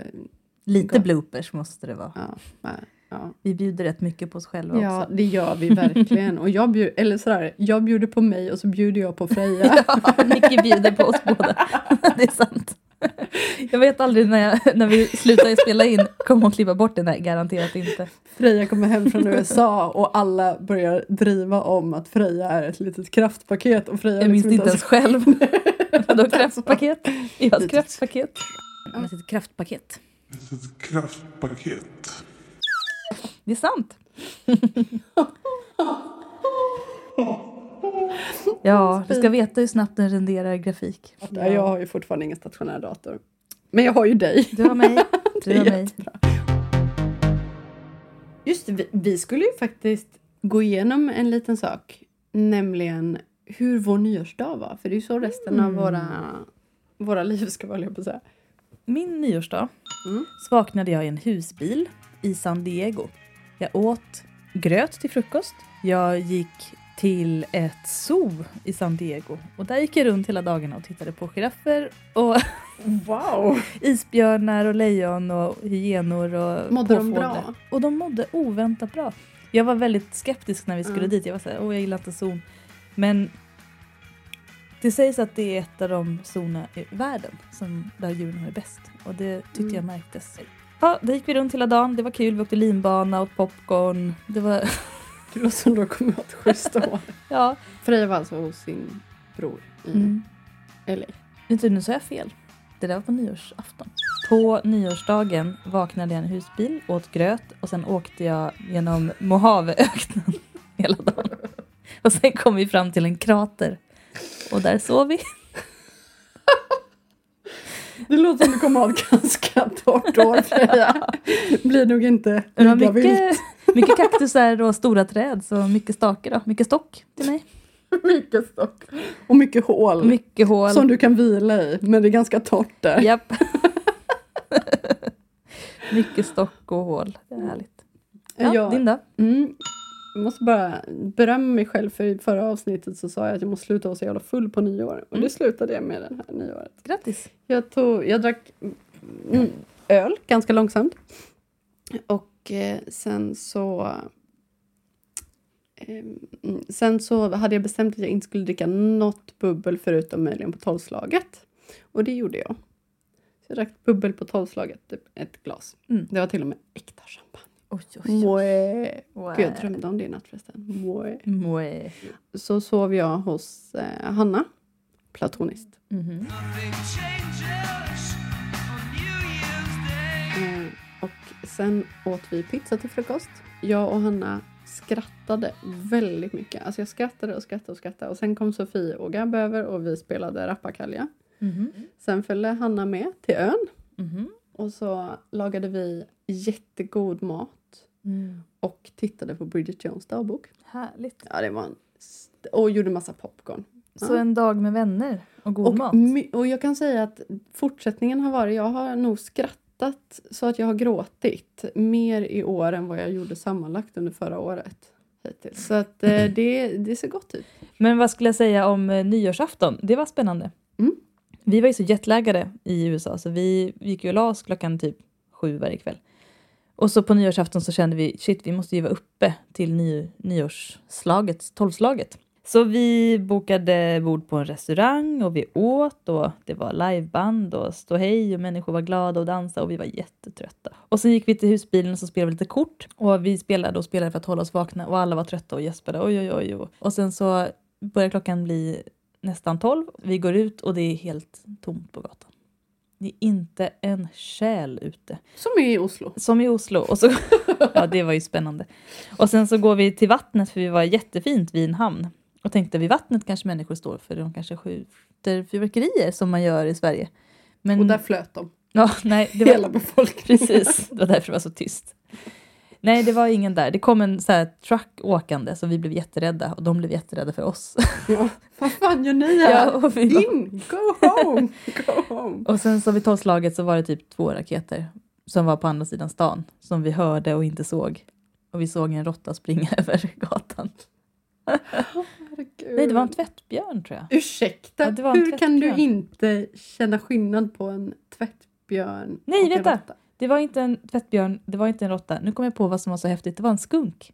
[SPEAKER 1] Lite
[SPEAKER 2] Gott.
[SPEAKER 1] bloopers måste det vara.
[SPEAKER 2] ja, nej, ja.
[SPEAKER 1] Vi bjuder rätt mycket på oss själva
[SPEAKER 2] ja,
[SPEAKER 1] också.
[SPEAKER 2] det gör vi verkligen. Och jag, bjud, eller sådär, jag bjuder på mig och så bjuder jag på Freja. [laughs]
[SPEAKER 1] Ja, Nicky bjuder på oss båda. [laughs] det är sant. Jag vet aldrig när, jag, när vi slutar spela in kommer hon klippa bort det. Nej, garanterat inte.
[SPEAKER 2] Freja kommer hem från USA och alla börjar driva om att Freja är ett litet kraftpaket. Och Freja
[SPEAKER 1] Jag minns
[SPEAKER 2] liksom
[SPEAKER 1] inte ens själv. [laughs] Vadå kraftpaket? Jag har ett kraftpaket. Jag ett kraftpaket.
[SPEAKER 4] Ett kraftpaket.
[SPEAKER 1] Det är sant. [laughs] Ja, du ska veta hur snabbt den renderar grafik.
[SPEAKER 2] Ja, jag har ju fortfarande ingen stationär dator. Men jag har ju dig.
[SPEAKER 1] Du har mig. [laughs] Du har mig.
[SPEAKER 2] Just vi, vi skulle ju faktiskt gå igenom en liten sak. Nämligen hur vår nyårsdag var. För det är ju så resten av våra, våra liv ska vara, på säga.
[SPEAKER 1] Min nyårsdag
[SPEAKER 2] Mm.
[SPEAKER 1] så vaknade jag i en husbil i San Diego. Jag åt gröt till frukost. Jag gick till ett zoo i San Diego och där gick jag runt hela dagarna och tittade på giraffer och [laughs]
[SPEAKER 2] Wow!
[SPEAKER 1] isbjörnar och lejon och hyenor och
[SPEAKER 2] Mådde de bra?
[SPEAKER 1] Och de mådde oväntat bra. Jag var väldigt skeptisk när vi skulle
[SPEAKER 2] Mm.
[SPEAKER 1] dit. Jag var såhär, åh jag gillar inte zon. Men det sägs att det är ett av de zonerna i världen som, där djuren har det bäst. Och det tyckte
[SPEAKER 2] Mm.
[SPEAKER 1] jag märktes. Ja, där gick vi runt hela dagen. Det var kul. Vi åkte linbana, åt popcorn. Det var,
[SPEAKER 2] Det låter som du kommit åt schyssta [laughs] år.
[SPEAKER 1] ja.
[SPEAKER 2] Freja var alltså hos sin bror i
[SPEAKER 1] Mm.
[SPEAKER 2] LA.
[SPEAKER 1] Inte, nu sa jag fel. Det där var på nyårsafton. På nyårsdagen vaknade jag i en husbil, åt gröt och sen åkte jag genom Mojaveöknen [laughs] hela dagen. Och sen kom vi fram till en krater. Och där sov vi.
[SPEAKER 2] Det låter som du kommer ha ett ganska torrt år Freja. Blir nog inte lika vilt.
[SPEAKER 1] mycket, mycket kaktusar och stora träd, så mycket stake då. Mycket stock till mig. [laughs]
[SPEAKER 2] mycket stock. Och mycket hål.
[SPEAKER 1] Mycket hål.
[SPEAKER 2] Som du kan vila i. Men det är ganska torrt där.
[SPEAKER 1] Japp. [laughs] mycket stock och hål. Det är härligt. Ja,
[SPEAKER 2] Jag-
[SPEAKER 1] din då?
[SPEAKER 2] Mm. Jag måste bara berömma mig själv för i förra avsnittet så sa jag att jag måste sluta vara så jävla full på nyår. Och
[SPEAKER 1] Mm.
[SPEAKER 2] det slutade jag med det här nyåret.
[SPEAKER 1] Grattis.
[SPEAKER 2] Jag, tog, jag drack mm, öl ganska långsamt. Och eh, sen så... Eh, sen så hade jag bestämt att jag inte skulle dricka något bubbel förutom möjligen på tolvslaget. Och det gjorde jag. Så jag drack bubbel på tolvslaget, typ ett glas.
[SPEAKER 1] Mm.
[SPEAKER 2] Det var till och med äkta champagne.
[SPEAKER 1] Oj, oj, oj.
[SPEAKER 2] Mouais.
[SPEAKER 1] Wow.
[SPEAKER 2] Gud, jag drömde om det i natt förresten. Mouais.
[SPEAKER 1] Mouais.
[SPEAKER 2] Så sov jag hos eh, Hanna, platoniskt.
[SPEAKER 1] Mhm.
[SPEAKER 2] Eh, och sen åt vi pizza till frukost. Jag och Hanna skrattade väldigt mycket. Alltså jag skrattade och skrattade och skrattade. Och sen kom Sofie och Gab över och vi spelade rappakalja.
[SPEAKER 1] Mhm.
[SPEAKER 2] Sen följde Hanna med till ön.
[SPEAKER 1] Mhm.
[SPEAKER 2] Och så lagade vi jättegod mat.
[SPEAKER 1] Mm.
[SPEAKER 2] Och tittade på Bridget Jones dagbok.
[SPEAKER 1] Härligt.
[SPEAKER 2] Ja, det var en och gjorde massa popcorn.
[SPEAKER 1] Så
[SPEAKER 2] Ja.
[SPEAKER 1] en dag med vänner och god
[SPEAKER 2] Och,
[SPEAKER 1] mat.
[SPEAKER 2] och jag kan säga att fortsättningen har varit, jag har nog skrattat så att jag har gråtit mer i år än vad jag gjorde sammanlagt under förra året. Hittills. Så att eh, [clears throat] det, det ser gott ut.
[SPEAKER 1] Men vad skulle jag säga om eh, nyårsafton? Det var spännande.
[SPEAKER 2] Mm.
[SPEAKER 1] Vi var ju så jetlaggade i USA så vi gick ju och la oss klockan typ sju varje kväll. Och så på nyårsafton så kände vi shit, vi måste ju vara uppe till ny, nyårsslaget, tolvslaget. Så vi bokade bord på en restaurang och vi åt och det var liveband och ståhej och människor var glada och dansade och vi var jättetrötta. Och sen gick vi till husbilen och så spelade vi lite kort och vi spelade och spelade för att hålla oss vakna och alla var trötta och gäspade oj oj oj. oj. Och sen så börjar klockan bli nästan tolv. Vi går ut och det är helt tomt på gatan. Det är inte en själ ute.
[SPEAKER 2] Som i Oslo.
[SPEAKER 1] Som i Oslo. Och så, [laughs] ja, det var ju spännande. Och sen så går vi till vattnet för vi var jättefint vid en hamn. Och tänkte vid vattnet kanske människor står för de kanske skjuter fyrverkerier som man gör i Sverige. Men,
[SPEAKER 2] Och där flöt de.
[SPEAKER 1] ja, nej, det var,
[SPEAKER 2] Hela befolkningen.
[SPEAKER 1] Precis, det var därför det var så tyst. Nej, det var ingen där. Det kom en så här truck åkande så vi blev jätterädda och de blev jätterädda för oss.
[SPEAKER 2] Ja. Vad fan gör ni här?
[SPEAKER 1] Ja, vi var,
[SPEAKER 2] In! Go home! Go home!
[SPEAKER 1] och sen så vid tolvslaget så var det typ två raketer som var på andra sidan stan som vi hörde och inte såg. Och vi såg en råtta springa [laughs] över gatan.
[SPEAKER 2] Herregud.
[SPEAKER 1] Nej, det var en tvättbjörn tror jag.
[SPEAKER 2] Ursäkta,
[SPEAKER 1] Ja,
[SPEAKER 2] hur kan du inte känna skillnad på en tvättbjörn
[SPEAKER 1] Nej,
[SPEAKER 2] och en råtta?
[SPEAKER 1] Det var inte en tvättbjörn, det var inte en råtta. Nu kom jag på vad som var så häftigt. Det var en skunk.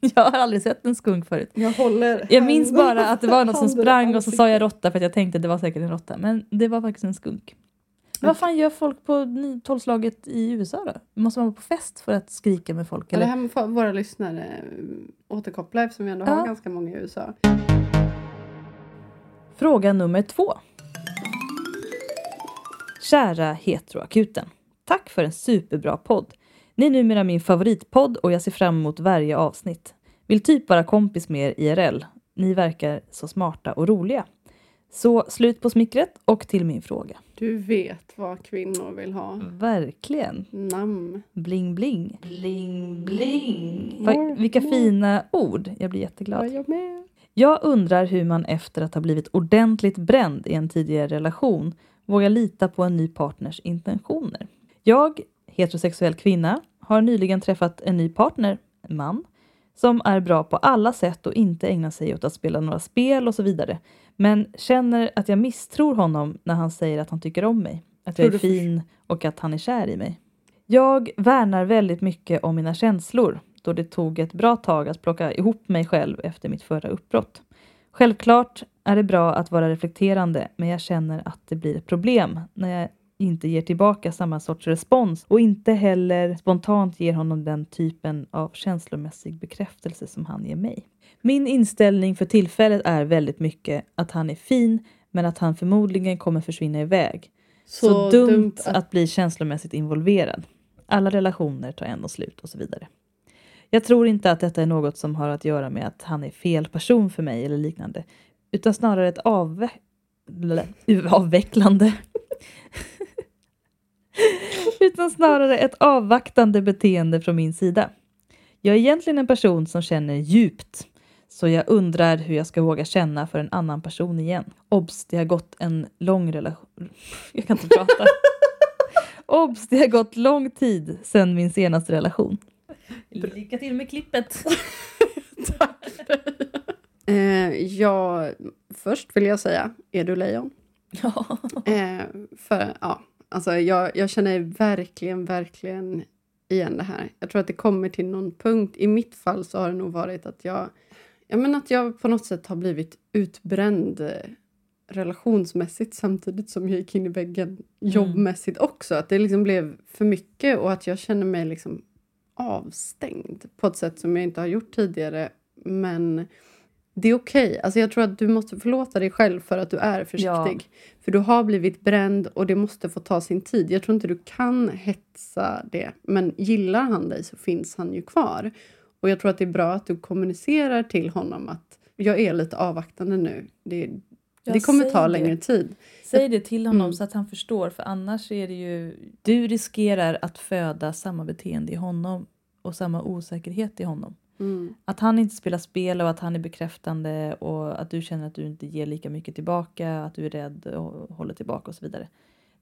[SPEAKER 1] [laughs] jag har aldrig sett en skunk förut.
[SPEAKER 2] Jag håller
[SPEAKER 1] Jag minns bara att det var något som sprang och så sa jag råtta för att jag tänkte att det var säkert en råtta. Men det var faktiskt en skunk. Men vad fan gör folk på tolvslaget i USA då? Måste man vara på fest för att skrika med folk?
[SPEAKER 2] Ja, Det
[SPEAKER 1] Eller?
[SPEAKER 2] här får våra lyssnare eh, återkoppla eftersom vi ändå
[SPEAKER 1] Ja.
[SPEAKER 2] har ganska många i USA.
[SPEAKER 1] Fråga nummer två. Kära Heteroakuten. Tack för en superbra podd. Ni är numera min favoritpodd och jag ser fram emot varje avsnitt. Vill typ vara kompis med er IRL. Ni verkar så smarta och roliga. Så slut på smickret och till min fråga.
[SPEAKER 2] Du vet vad kvinnor vill ha.
[SPEAKER 1] Verkligen.
[SPEAKER 2] Namn.
[SPEAKER 1] Bling bling. Bling bling. Va, vilka fina ord. Jag blir jätteglad.
[SPEAKER 2] jag med.
[SPEAKER 1] Jag undrar hur man efter att ha blivit ordentligt bränd i en tidigare relation vågar lita på en ny partners intentioner. Jag, heterosexuell kvinna, har nyligen träffat en ny partner, man, som är bra på alla sätt och inte ägnar sig åt att spela några spel och så vidare. Men känner att jag misstror honom när han säger att han tycker om mig, att jag är fin och att han är kär i mig. Jag värnar väldigt mycket om mina känslor då det tog ett bra tag att plocka ihop mig själv efter mitt förra uppbrott. Självklart är det bra att vara reflekterande men jag känner att det blir ett problem när jag inte ger tillbaka samma sorts respons och inte heller spontant ger honom den typen av känslomässig bekräftelse som han ger mig. Min inställning för tillfället är väldigt mycket att han är fin men att han förmodligen kommer försvinna iväg. Så, dumt, att... bli känslomässigt involverad. Alla relationer tar ändå slut och så vidare. Jag tror inte att detta är något som har att göra med att han är fel person för mig eller liknande, utan snarare ett avve avvecklande. [laughs] utan snarare ett avvaktande beteende från min sida. Jag är egentligen en person som känner djupt, så jag undrar hur jag ska våga känna för en annan person igen. Obs, det har gått en lång relation. [laughs] Jag kan inte prata. Obs, det har gått lång tid sedan min senaste relation. Lycka till med klippet. [laughs]
[SPEAKER 2] Eh, ja, först vill jag säga, är du lejon?
[SPEAKER 1] Ja.
[SPEAKER 2] Eh, för ja, alltså jag, jag känner verkligen, verkligen igen det här. Jag tror att det kommer till någon punkt. I mitt fall så har det nog varit att jag, jag menar att jag på något sätt har blivit utbränd eh, relationsmässigt samtidigt som jag gick in i väggen jobbmässigt också. Att det liksom blev för mycket och att jag känner mig liksom avstängd på ett sätt som jag inte har gjort tidigare. Men det är okej. Alltså jag tror att du måste förlåta dig själv för att du är försiktig. För du har blivit bränd och det måste få ta sin tid. Jag tror inte du kan hetsa det. Men gillar han dig så finns han ju kvar. Och jag tror att det är bra att du kommunicerar till honom att jag är lite avvaktande nu. Det,
[SPEAKER 1] Ja,
[SPEAKER 2] det kommer ta
[SPEAKER 1] det.
[SPEAKER 2] längre tid.
[SPEAKER 1] Säg det till honom
[SPEAKER 2] Mm.
[SPEAKER 1] så att han förstår för annars är det ju... Du riskerar att föda samma beteende i honom och samma osäkerhet i honom.
[SPEAKER 2] Mm.
[SPEAKER 1] Att han inte spelar spel och att han är bekräftande och att du känner att du inte ger lika mycket tillbaka, att du är rädd och håller tillbaka och så vidare.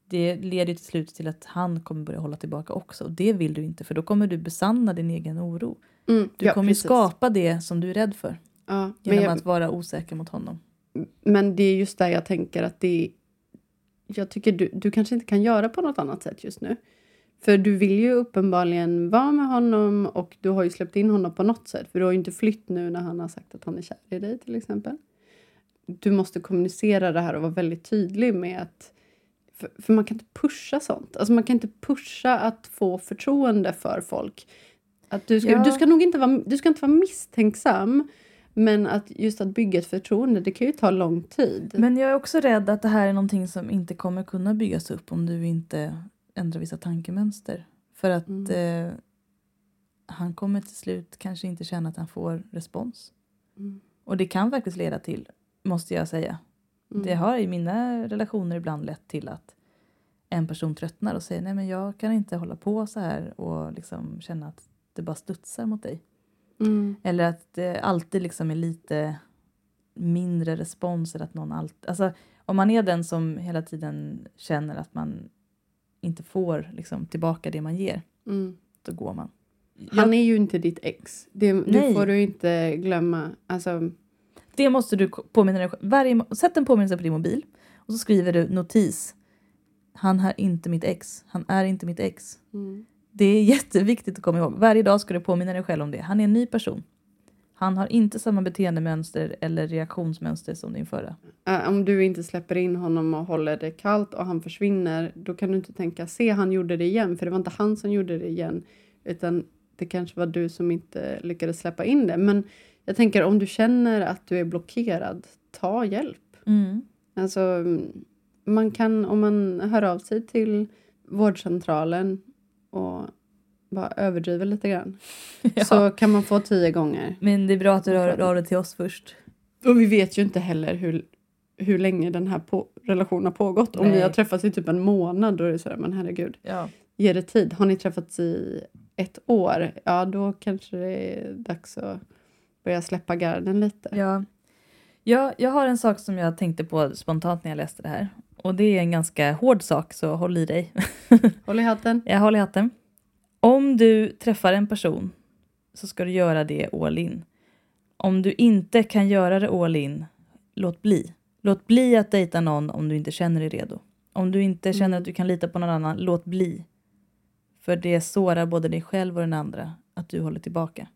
[SPEAKER 1] Det leder till slut till att han kommer börja hålla tillbaka också och det vill du inte för då kommer du besanna din egen oro.
[SPEAKER 2] Mm.
[SPEAKER 1] Du
[SPEAKER 2] ja,
[SPEAKER 1] kommer ju
[SPEAKER 2] precis.
[SPEAKER 1] skapa det som du är rädd för
[SPEAKER 2] Ja,
[SPEAKER 1] genom
[SPEAKER 2] jag,
[SPEAKER 1] att vara osäker mot honom.
[SPEAKER 2] men det är just där jag tänker att det Jag tycker du, du kanske inte kan göra på något annat sätt just nu. För du vill ju uppenbarligen vara med honom och du har ju släppt in honom på något sätt. För du har ju inte flytt nu när han har sagt att han är kär i dig till exempel. Du måste kommunicera det här och vara väldigt tydlig med att för, för man kan inte pusha sånt. Alltså man kan inte pusha att få förtroende för folk. Att du, ska,
[SPEAKER 1] Ja.
[SPEAKER 2] du ska nog inte vara, du ska inte vara misstänksam. Men att just att bygga ett förtroende, det kan ju ta lång tid.
[SPEAKER 1] Men jag är också rädd att det här är någonting som inte kommer kunna byggas upp om du inte ändrar vissa tankemönster. För att
[SPEAKER 2] Mm.
[SPEAKER 1] eh, han kommer till slut kanske inte känna att han får respons.
[SPEAKER 2] Mm.
[SPEAKER 1] Och det kan faktiskt leda till, måste jag säga.
[SPEAKER 2] Mm.
[SPEAKER 1] Det har i mina relationer ibland lett till att en person tröttnar och säger nej men jag kan inte hålla på så här och liksom känna att det bara studsar mot dig.
[SPEAKER 2] Mm.
[SPEAKER 1] Eller att det alltid liksom är lite mindre respons. Eller att någon allt, alltså, om man är den som hela tiden känner att man inte får liksom, tillbaka det man ger,
[SPEAKER 2] Mm.
[SPEAKER 1] då går man.
[SPEAKER 2] Han är ju inte ditt ex. Det, det får du inte glömma. Alltså,
[SPEAKER 1] Det måste du påminna dig själv. Varje, sätt en påminnelse på din mobil och så skriver du notis. Han är inte mitt ex. Han är inte mitt ex.
[SPEAKER 2] mm.
[SPEAKER 1] Det är [laughs] jätteviktigt att komma ihåg. Varje dag ska du påminna dig själv om det. Han är en ny person. Han har inte samma beteendemönster eller reaktionsmönster som din förra.
[SPEAKER 2] Äh, om du inte släpper in honom och håller det kallt och han försvinner, då kan du inte tänka se han gjorde det igen, för det var inte han som gjorde det igen, utan det kanske var du som inte lyckades släppa in det. Men jag tänker om du känner att du är blockerad, ta hjälp.
[SPEAKER 1] Mm.
[SPEAKER 2] Alltså, man kan, om man hör av sig till vårdcentralen och bara överdriver lite grann, [laughs]
[SPEAKER 1] Ja.
[SPEAKER 2] så kan man få tio gånger.
[SPEAKER 1] Men det är bra att du hör av dig till oss först.
[SPEAKER 2] Och vi vet ju inte heller hur, hur länge den här på, relationen har pågått. Om
[SPEAKER 1] Nej.
[SPEAKER 2] ni har träffats i typ en månad, då är det sådär, men herregud,
[SPEAKER 1] Ja.
[SPEAKER 2] ge det tid. Har ni träffats i ett år, ja då kanske det är dags att börja släppa garden lite.
[SPEAKER 1] Ja. Ja, jag har en sak som jag tänkte på spontant när jag läste det här. Och det är en ganska hård sak, så håll i dig. [laughs]
[SPEAKER 2] Håll i hatten.
[SPEAKER 1] Jag håller i hatten. Om du träffar en person så ska du göra det all in. Om du inte kan göra det all in, låt bli. Låt bli att dejta någon om du inte känner dig redo. Om du inte känner
[SPEAKER 2] Mm.
[SPEAKER 1] att du kan lita på någon annan, låt bli. För det sårar både dig själv och den andra att du håller tillbaka.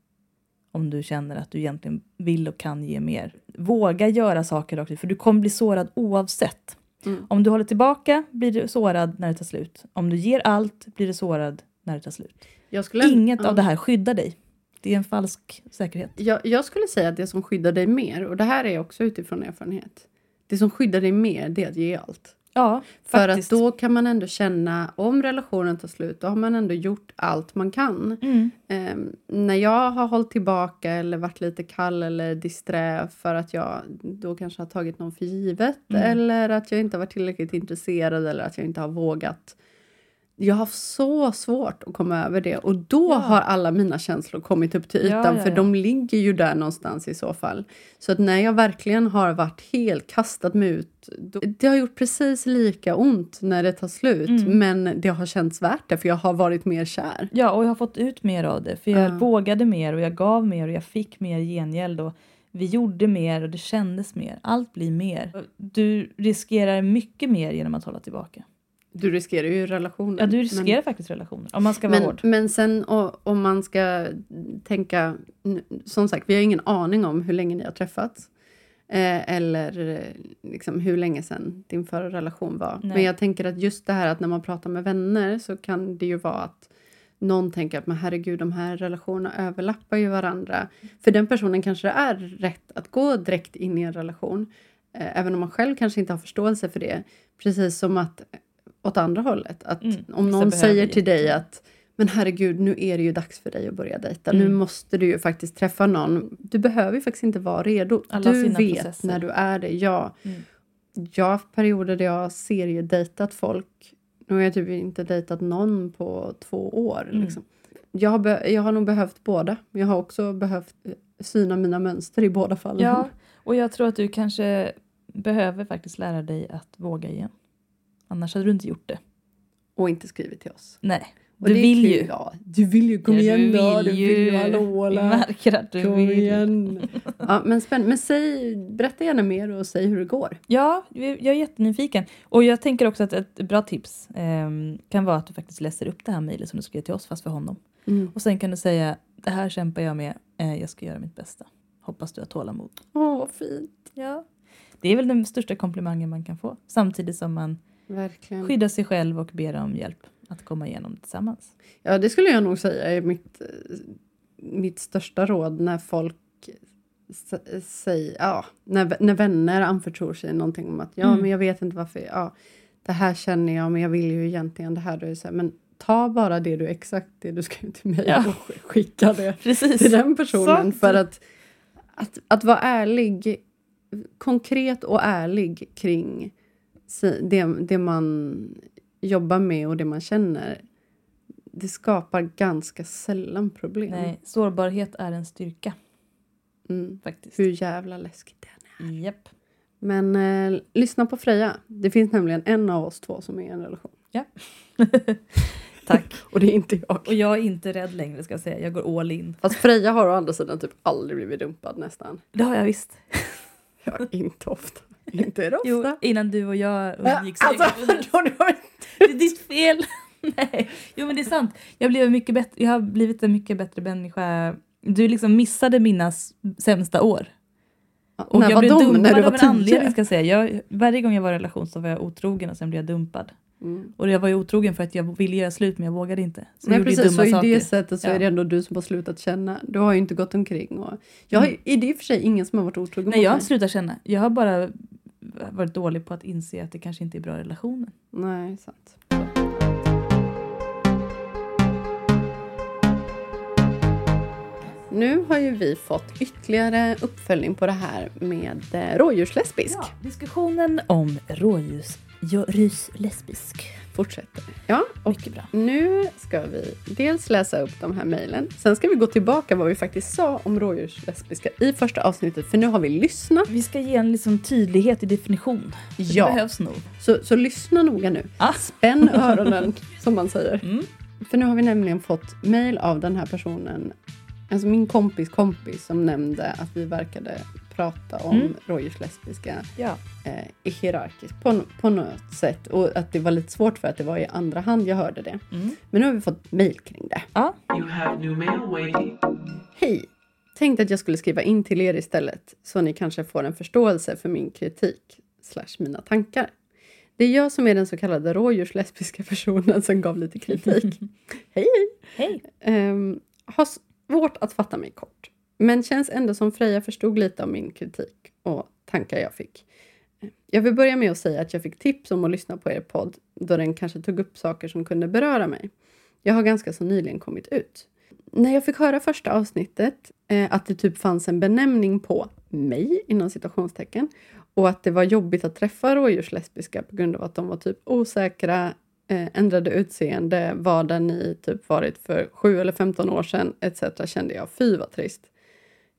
[SPEAKER 1] Om du känner att du egentligen vill och kan ge mer. Våga göra saker rakt ut, för du kommer bli sårad oavsett.
[SPEAKER 2] Mm.
[SPEAKER 1] Om du håller tillbaka blir du sårad när det tar slut. Om du ger allt blir du sårad när det tar slut.
[SPEAKER 2] Skulle,
[SPEAKER 1] Inget
[SPEAKER 2] ja.
[SPEAKER 1] av det här skyddar dig. Det är en falsk säkerhet.
[SPEAKER 2] Jag, jag skulle säga att det som skyddar dig mer, och det här är också utifrån erfarenhet. Det som skyddar dig mer, det är att ge allt.
[SPEAKER 1] Ja,
[SPEAKER 2] För
[SPEAKER 1] faktiskt.
[SPEAKER 2] att då kan man ändå känna, om relationen tar slut, då har man ändå gjort allt man kan.
[SPEAKER 1] Mm.
[SPEAKER 2] Ehm, när jag har hållit tillbaka eller varit lite kall eller disträ för att jag då kanske har tagit någon för givet
[SPEAKER 1] Mm.
[SPEAKER 2] eller att jag inte har varit tillräckligt intresserad eller att jag inte har vågat. Jag har så svårt att komma över det och då
[SPEAKER 1] Ja.
[SPEAKER 2] har alla mina känslor kommit upp till ytan
[SPEAKER 1] ja,
[SPEAKER 2] för
[SPEAKER 1] ja.
[SPEAKER 2] de ligger ju där någonstans i så fall. Så att när jag verkligen har varit helt kastat mig ut, då, det har gjort precis lika ont när det tar slut
[SPEAKER 1] Mm.
[SPEAKER 2] men det har känts värt det för jag har varit mer kär.
[SPEAKER 1] Ja, och jag har fått ut mer av det. För jag
[SPEAKER 2] Ja.
[SPEAKER 1] vågade mer och jag gav mer och jag fick mer gengäld. Och vi gjorde mer och det kändes mer. Allt blir mer. Du riskerar mycket mer genom att hålla tillbaka.
[SPEAKER 2] Du riskerar ju relationen.
[SPEAKER 1] Ja, du riskerar faktiskt relationer. Om man ska vara
[SPEAKER 2] men,
[SPEAKER 1] hård.
[SPEAKER 2] men, men sen om man ska tänka... Som sagt, vi har ingen aning om hur länge ni har träffats. Eh, eller eh, liksom hur länge sedan din förra relation var.
[SPEAKER 1] Nej.
[SPEAKER 2] Men jag tänker att just det här att när man pratar med vänner så kan det ju vara att någon tänker att men herregud, de här relationerna överlappar ju varandra. För den personen kanske det är rätt att gå direkt in i en relation, eh, även om man själv kanske inte har förståelse för det. Precis som att åt andra hållet, att
[SPEAKER 1] Mm,
[SPEAKER 2] om någon säger till dig att men herregud, nu är det ju dags för dig att börja dejta.
[SPEAKER 1] Mm.
[SPEAKER 2] Nu måste du ju faktiskt träffa någon. Du behöver ju faktiskt inte vara redo.
[SPEAKER 1] Alla
[SPEAKER 2] du vet
[SPEAKER 1] processer.
[SPEAKER 2] när du är det, ja.
[SPEAKER 1] Mm.
[SPEAKER 2] Jag har haft perioder där jag seriedejtat folk. Nu har jag typ inte dejtat någon på två år.
[SPEAKER 1] Mm.
[SPEAKER 2] Liksom. Jag, har be- jag har nog behövt båda. Jag har också behövt eh, syna mina mönster i båda fallen.
[SPEAKER 1] Ja, [laughs] och jag tror att du kanske behöver faktiskt lära dig att våga igen. Annars hade du inte gjort det.
[SPEAKER 2] Och inte skrivit till oss.
[SPEAKER 1] Nej,
[SPEAKER 2] Och
[SPEAKER 1] du vill
[SPEAKER 2] kul.
[SPEAKER 1] ju.
[SPEAKER 2] Ja, du vill ju. Kom
[SPEAKER 1] Ja,
[SPEAKER 2] igen då. Du vill ju. Hallå,
[SPEAKER 1] Jag
[SPEAKER 2] la.
[SPEAKER 1] märker att du
[SPEAKER 2] Kom
[SPEAKER 1] vill.
[SPEAKER 2] igen. [laughs] Ja, men spänn- Men säg, berätta gärna mer och säg hur det går.
[SPEAKER 1] Ja, jag är jättenyfiken. Och jag tänker också att ett bra tips ehm, kan vara att du faktiskt läser upp det här mejlet som du skrev till oss, fast för honom. Och sen kan du säga, det här kämpar jag med, eh, jag ska göra mitt bästa. Hoppas du har tålamod.
[SPEAKER 2] Åh, vad fint.
[SPEAKER 1] Ja. Det är väl den största komplimangen man kan få. Samtidigt som man
[SPEAKER 2] Verkligen.
[SPEAKER 1] skyddar sig själv och ber om hjälp att komma igenom tillsammans.
[SPEAKER 2] Ja, det skulle jag nog säga är mitt, mitt största råd när folk säger, ja, när, när vänner anförtror sig någonting om att ja,
[SPEAKER 1] Mm.
[SPEAKER 2] men jag vet inte varför, ja, det här känner jag, men jag vill ju egentligen det här. Då är så här, men ta bara det du, exakt det du skrev till mig
[SPEAKER 1] Ja.
[SPEAKER 2] och sk- skicka det [laughs]
[SPEAKER 1] Precis.
[SPEAKER 2] till den personen.
[SPEAKER 1] Sant.
[SPEAKER 2] För att, att, att vara ärlig, konkret och ärlig kring det, det man jobbar med och det man känner, det skapar ganska sällan problem.
[SPEAKER 1] Nej, sårbarhet är en styrka
[SPEAKER 2] Mm.
[SPEAKER 1] faktiskt.
[SPEAKER 2] Hur jävla läskigt det är.
[SPEAKER 1] Japp.
[SPEAKER 2] Men eh, lyssna på Freja. Det finns nämligen en av oss två som är i en relation. [laughs]
[SPEAKER 1] Tack.
[SPEAKER 2] Och det är inte jag.
[SPEAKER 1] Och jag är inte rädd längre ska jag säga. Jag går all in.
[SPEAKER 2] Fast Freja har å andra sidan typ aldrig blivit dumpad nästan.
[SPEAKER 1] Det har jag visst.
[SPEAKER 2] Ja, inte ofta. [laughs] Inte är det ofta.
[SPEAKER 1] Jo, innan du och jag
[SPEAKER 2] Ja,
[SPEAKER 1] umgicks.
[SPEAKER 2] alltså, [laughs]
[SPEAKER 1] det är ditt fel. [laughs] Nej. Jo men det är sant. Jag, blev mycket bättre, jag har blivit en mycket bättre människa. Du liksom missade mina sämsta år. Och
[SPEAKER 2] när
[SPEAKER 1] jag
[SPEAKER 2] var
[SPEAKER 1] blev
[SPEAKER 2] de?
[SPEAKER 1] dumpad
[SPEAKER 2] När du
[SPEAKER 1] av
[SPEAKER 2] var
[SPEAKER 1] en anledning ska jag säga. Jag, varje gång jag var i relation så var jag otrogen och sen blev jag dumpad.
[SPEAKER 2] Mm.
[SPEAKER 1] Och jag var ju otrogen för att jag ville göra slut men jag vågade inte. Så
[SPEAKER 2] Nej, precis, så i
[SPEAKER 1] saker.
[SPEAKER 2] det sättet så
[SPEAKER 1] Ja.
[SPEAKER 2] är det ändå du som har slutat känna. Du har ju inte gått omkring. Och jag har,
[SPEAKER 1] Mm.
[SPEAKER 2] Är det i och för sig ingen som har varit otrogen
[SPEAKER 1] Nej jag har slutat känna. Jag har bara varit dålig på att inse att det kanske inte är bra relationer.
[SPEAKER 2] Nej, sant. Nu har ju vi fått ytterligare uppföljning på det här med eh, rådjurslesbisk.
[SPEAKER 1] diskussionen om rådjurslesbisk.
[SPEAKER 2] Fortsätter. Ja, och
[SPEAKER 1] Mycket bra.
[SPEAKER 2] nu ska vi dels läsa upp de här mejlen. Sen ska vi gå tillbaka vad vi faktiskt sa om rådjurslesbiska i första avsnittet. För nu har vi lyssnat.
[SPEAKER 1] Vi ska ge en liksom tydlighet i definition.
[SPEAKER 2] Ja.
[SPEAKER 1] Det behövs nog.
[SPEAKER 2] Så, så lyssna noga nu.
[SPEAKER 1] Ah.
[SPEAKER 2] Spänn öronen, [laughs] som man säger.
[SPEAKER 1] Mm.
[SPEAKER 2] För nu har vi nämligen fått mejl av den här personen, alltså min kompis kompis som nämnde att vi verkade prata om
[SPEAKER 1] Mm.
[SPEAKER 2] rådjurslesbiska
[SPEAKER 1] Ja.
[SPEAKER 2] eh, i hierarkiskt på, på något sätt. Och att det var lite svårt för att det var i andra hand jag hörde det.
[SPEAKER 1] Mm.
[SPEAKER 2] Men nu har vi fått mejl kring det.
[SPEAKER 1] ja.
[SPEAKER 4] You have new mail waiting.
[SPEAKER 2] Hej! Tänkte att jag skulle skriva in till er istället så ni kanske får en förståelse för min kritik slash mina tankar. Det är jag som är den så kallade rådjurslesbiska personen som gav lite kritik. [laughs] hej hej!
[SPEAKER 1] Hej.
[SPEAKER 2] Ehm, har svårt att fatta mig kort. Men känns ändå som Freja förstod lite av min kritik och tankar jag fick. Jag vill börja med att säga att jag fick tips om att lyssna på er podd då den kanske tog upp saker som kunde beröra mig. Jag har ganska så nyligen kommit ut. När jag fick höra första avsnittet eh, att det typ fanns en benämning på mig inom citationstecken och att det var jobbigt att träffa rådjurslesbiska på grund av att de var typ osäkra, eh, ändrade utseende, var där ni typ varit för 7 eller 15 år sedan etc. kände jag, fy vad trist.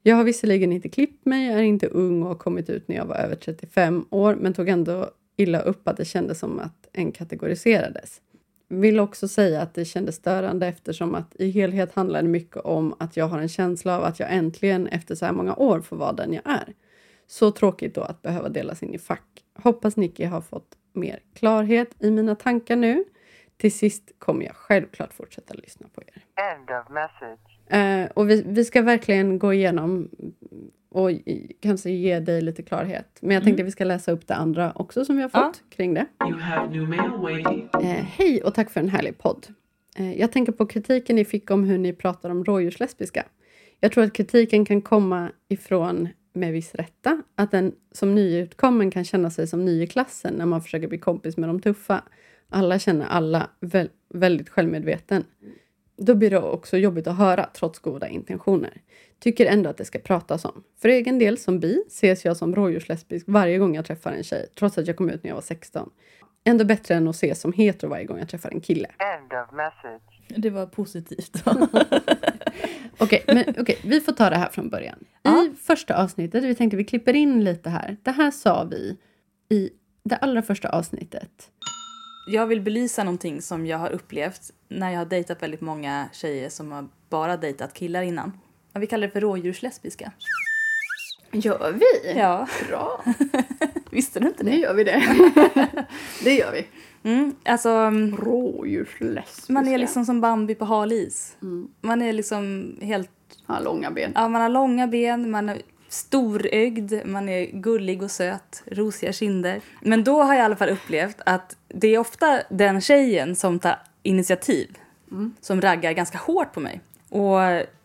[SPEAKER 2] Jag har visserligen inte klippt mig, är inte ung och har kommit ut när jag var över 35 år, men tog ändå illa upp att det kändes som att en kategoriserades. Vill också säga att det kändes störande eftersom att i helhet handlar det mycket om att jag har en känsla av att jag äntligen efter så här många år får vara den jag är. Så tråkigt då att behöva delas in i fack. Hoppas Nicky har fått mer klarhet i mina tankar nu. Till sist kommer jag självklart fortsätta lyssna på er.
[SPEAKER 6] End of message.
[SPEAKER 2] Eh, och vi, vi ska verkligen gå igenom och i- kanske ge dig lite klarhet. Men jag tänkte vi ska läsa upp det andra också som vi har
[SPEAKER 1] Ja.
[SPEAKER 2] fått kring det.
[SPEAKER 4] You have new mail waiting.
[SPEAKER 2] Eh, Hej och tack för en härlig podd. Eh, Jag tänker på kritiken ni fick om hur ni pratar om rådjurslesbiska. Jag tror att kritiken kan komma ifrån, med viss rätta, att en som nyutkommen kan känna sig som ny i klassen när man försöker bli kompis med de tuffa. Alla känner alla, väl, väldigt självmedveten. Då blir det också jobbigt att höra, trots goda intentioner. Tycker ändå att det ska pratas om. För egen del, som bi, ses jag som rådjurslesbisk varje gång jag träffar en tjej, trots att jag kom ut när jag var 16. Ändå bättre än att ses som hetero varje gång jag träffar en kille.
[SPEAKER 6] End of message.
[SPEAKER 1] Det var positivt. [laughs] [laughs]
[SPEAKER 2] Okej, men okej, vi får ta det här från början.
[SPEAKER 1] Ja.
[SPEAKER 2] I första avsnittet, vi tänkte vi klipper in lite här. Det här sa vi i det allra första avsnittet.
[SPEAKER 1] Jag vill belysa någonting som jag har upplevt när jag har dejtat väldigt många tjejer som har bara dejtat killar innan. Vi kallar det för rådjurslesbiska.
[SPEAKER 2] Gör vi?
[SPEAKER 1] Ja,
[SPEAKER 2] Bra, [laughs]
[SPEAKER 1] visste du inte
[SPEAKER 2] nu
[SPEAKER 1] det?
[SPEAKER 2] gör vi det. [laughs] det gör vi.
[SPEAKER 1] Mm, alltså, mm,
[SPEAKER 2] Rådjurslesbiska.
[SPEAKER 1] man är liksom som Bambi på hal is.
[SPEAKER 2] Mm.
[SPEAKER 1] Man är liksom helt...
[SPEAKER 2] Har långa ben.
[SPEAKER 1] Ja, man har långa ben, man storögd, man är gullig och söt, rosiga kinder. Men då har jag i alla fall upplevt att det är ofta den tjejen som tar initiativ som raggar ganska hårt på mig. Och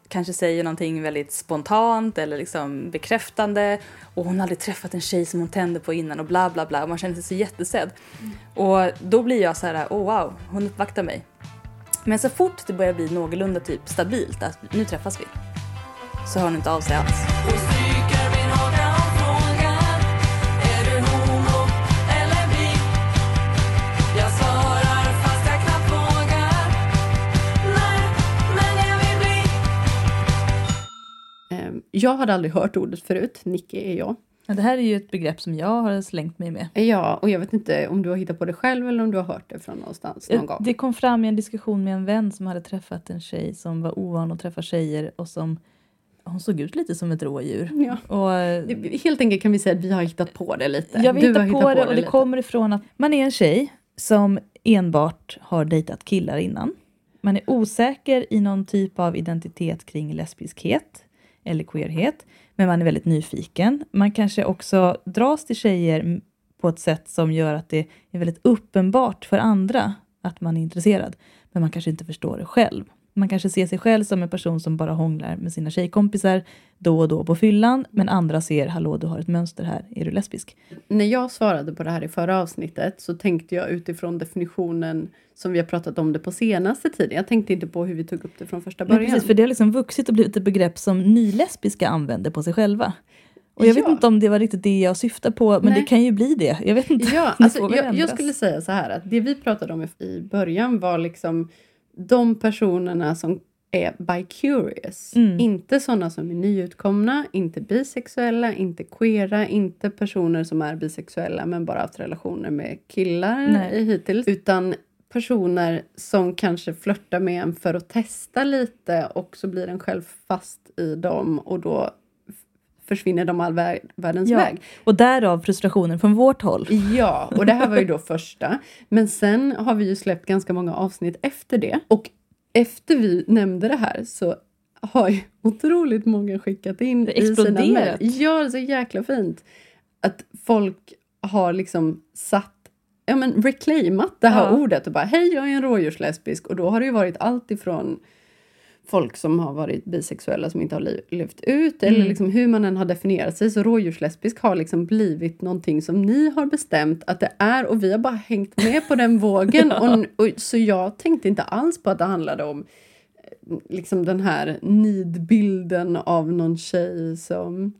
[SPEAKER 1] kanske säger någonting väldigt spontant eller liksom bekräftande. Och hon har aldrig träffat en tjej som hon tände på innan och bla bla bla. Och man känner sig så jättesedd. Och då blir jag så här, oh wow, hon uppvaktar mig. Men så fort det börjar bli någorlunda typ stabilt, att nu träffas vi, så hör hon inte av sig alls.
[SPEAKER 2] Jag hade aldrig hört ordet förut. Nicky är jag.
[SPEAKER 1] Ja, det här är ju ett begrepp som jag har slängt mig med.
[SPEAKER 2] Ja, och jag vet inte om du har hittat på det själv eller om du har hört det från någonstans någon gång.
[SPEAKER 1] Det kom fram i en diskussion med en vän som hade träffat en tjej som var ovan att träffa tjejer och som hon såg ut lite som ett rådjur.
[SPEAKER 2] Ja.
[SPEAKER 1] Och,
[SPEAKER 2] Helt enkelt kan vi säga att vi har hittat på det lite.
[SPEAKER 1] jag vill
[SPEAKER 2] Du
[SPEAKER 1] hitta på,
[SPEAKER 2] hittat
[SPEAKER 1] det och det
[SPEAKER 2] lite.
[SPEAKER 1] kommer ifrån att man är en tjej som enbart har dejtat killar innan. Man är osäker i någon typ av identitet kring lesbiskhet eller queerhet, men man är väldigt nyfiken. Man kanske också dras till tjejer på ett sätt som gör att det är väldigt uppenbart för andra att man är intresserad, men man kanske inte förstår det själv. Man kanske ser sig själv som en person som bara hånglar med sina tjejkompisar då och då på fyllan, men andra ser hallå, du har ett mönster här, är du lesbisk?
[SPEAKER 2] När jag svarade på det här i förra avsnittet så tänkte jag utifrån definitionen som vi har pratat om det på senaste tiden. Jag tänkte inte på hur vi tog upp det från första början.
[SPEAKER 1] precis, för det har liksom vuxit och blivit ett begrepp som nylesbiska använder på sig själva. Och jag vet
[SPEAKER 2] Ja.
[SPEAKER 1] inte om det var riktigt det jag syftade på, men
[SPEAKER 2] Nej.
[SPEAKER 1] det kan ju bli det. Jag vet inte.
[SPEAKER 2] Ja, [laughs] alltså, jag, jag skulle säga så här att det vi pratade om i början var liksom de personerna som är bi-curious.
[SPEAKER 1] Mm.
[SPEAKER 2] Inte sådana som är nyutkomna, inte bisexuella, inte queera, inte personer som är bisexuella men bara haft relationer med killar
[SPEAKER 1] Nej.
[SPEAKER 2] hittills. Utan personer som kanske flörtar med en för att testa lite och så blir en själv fast i dem och då försvinner de all vär- världens
[SPEAKER 1] Ja.
[SPEAKER 2] väg.
[SPEAKER 1] Och därav frustrationen från vårt håll.
[SPEAKER 2] Ja, och det här var ju då [laughs] första. Men sen har vi ju släppt ganska många avsnitt efter det. Och efter vi nämnde det här så har ju [laughs] otroligt många skickat in
[SPEAKER 1] Det
[SPEAKER 2] i sina mejl. Ja, det är så jäkla fint. Att folk har liksom satt Ja men reclaimat det här
[SPEAKER 1] Ja.
[SPEAKER 2] ordet och bara hej jag är en rådjurslesbisk och då har det ju varit allt ifrån folk som har varit bisexuella som inte har levt ut eller
[SPEAKER 1] Mm.
[SPEAKER 2] liksom hur man än har definierat sig så rådjurslesbisk har liksom blivit någonting som ni har bestämt att det är och vi har bara hängt med på den [laughs] vågen och, och, så jag tänkte inte alls på att det handlade om eh, liksom den här nidbilden av någon tjej som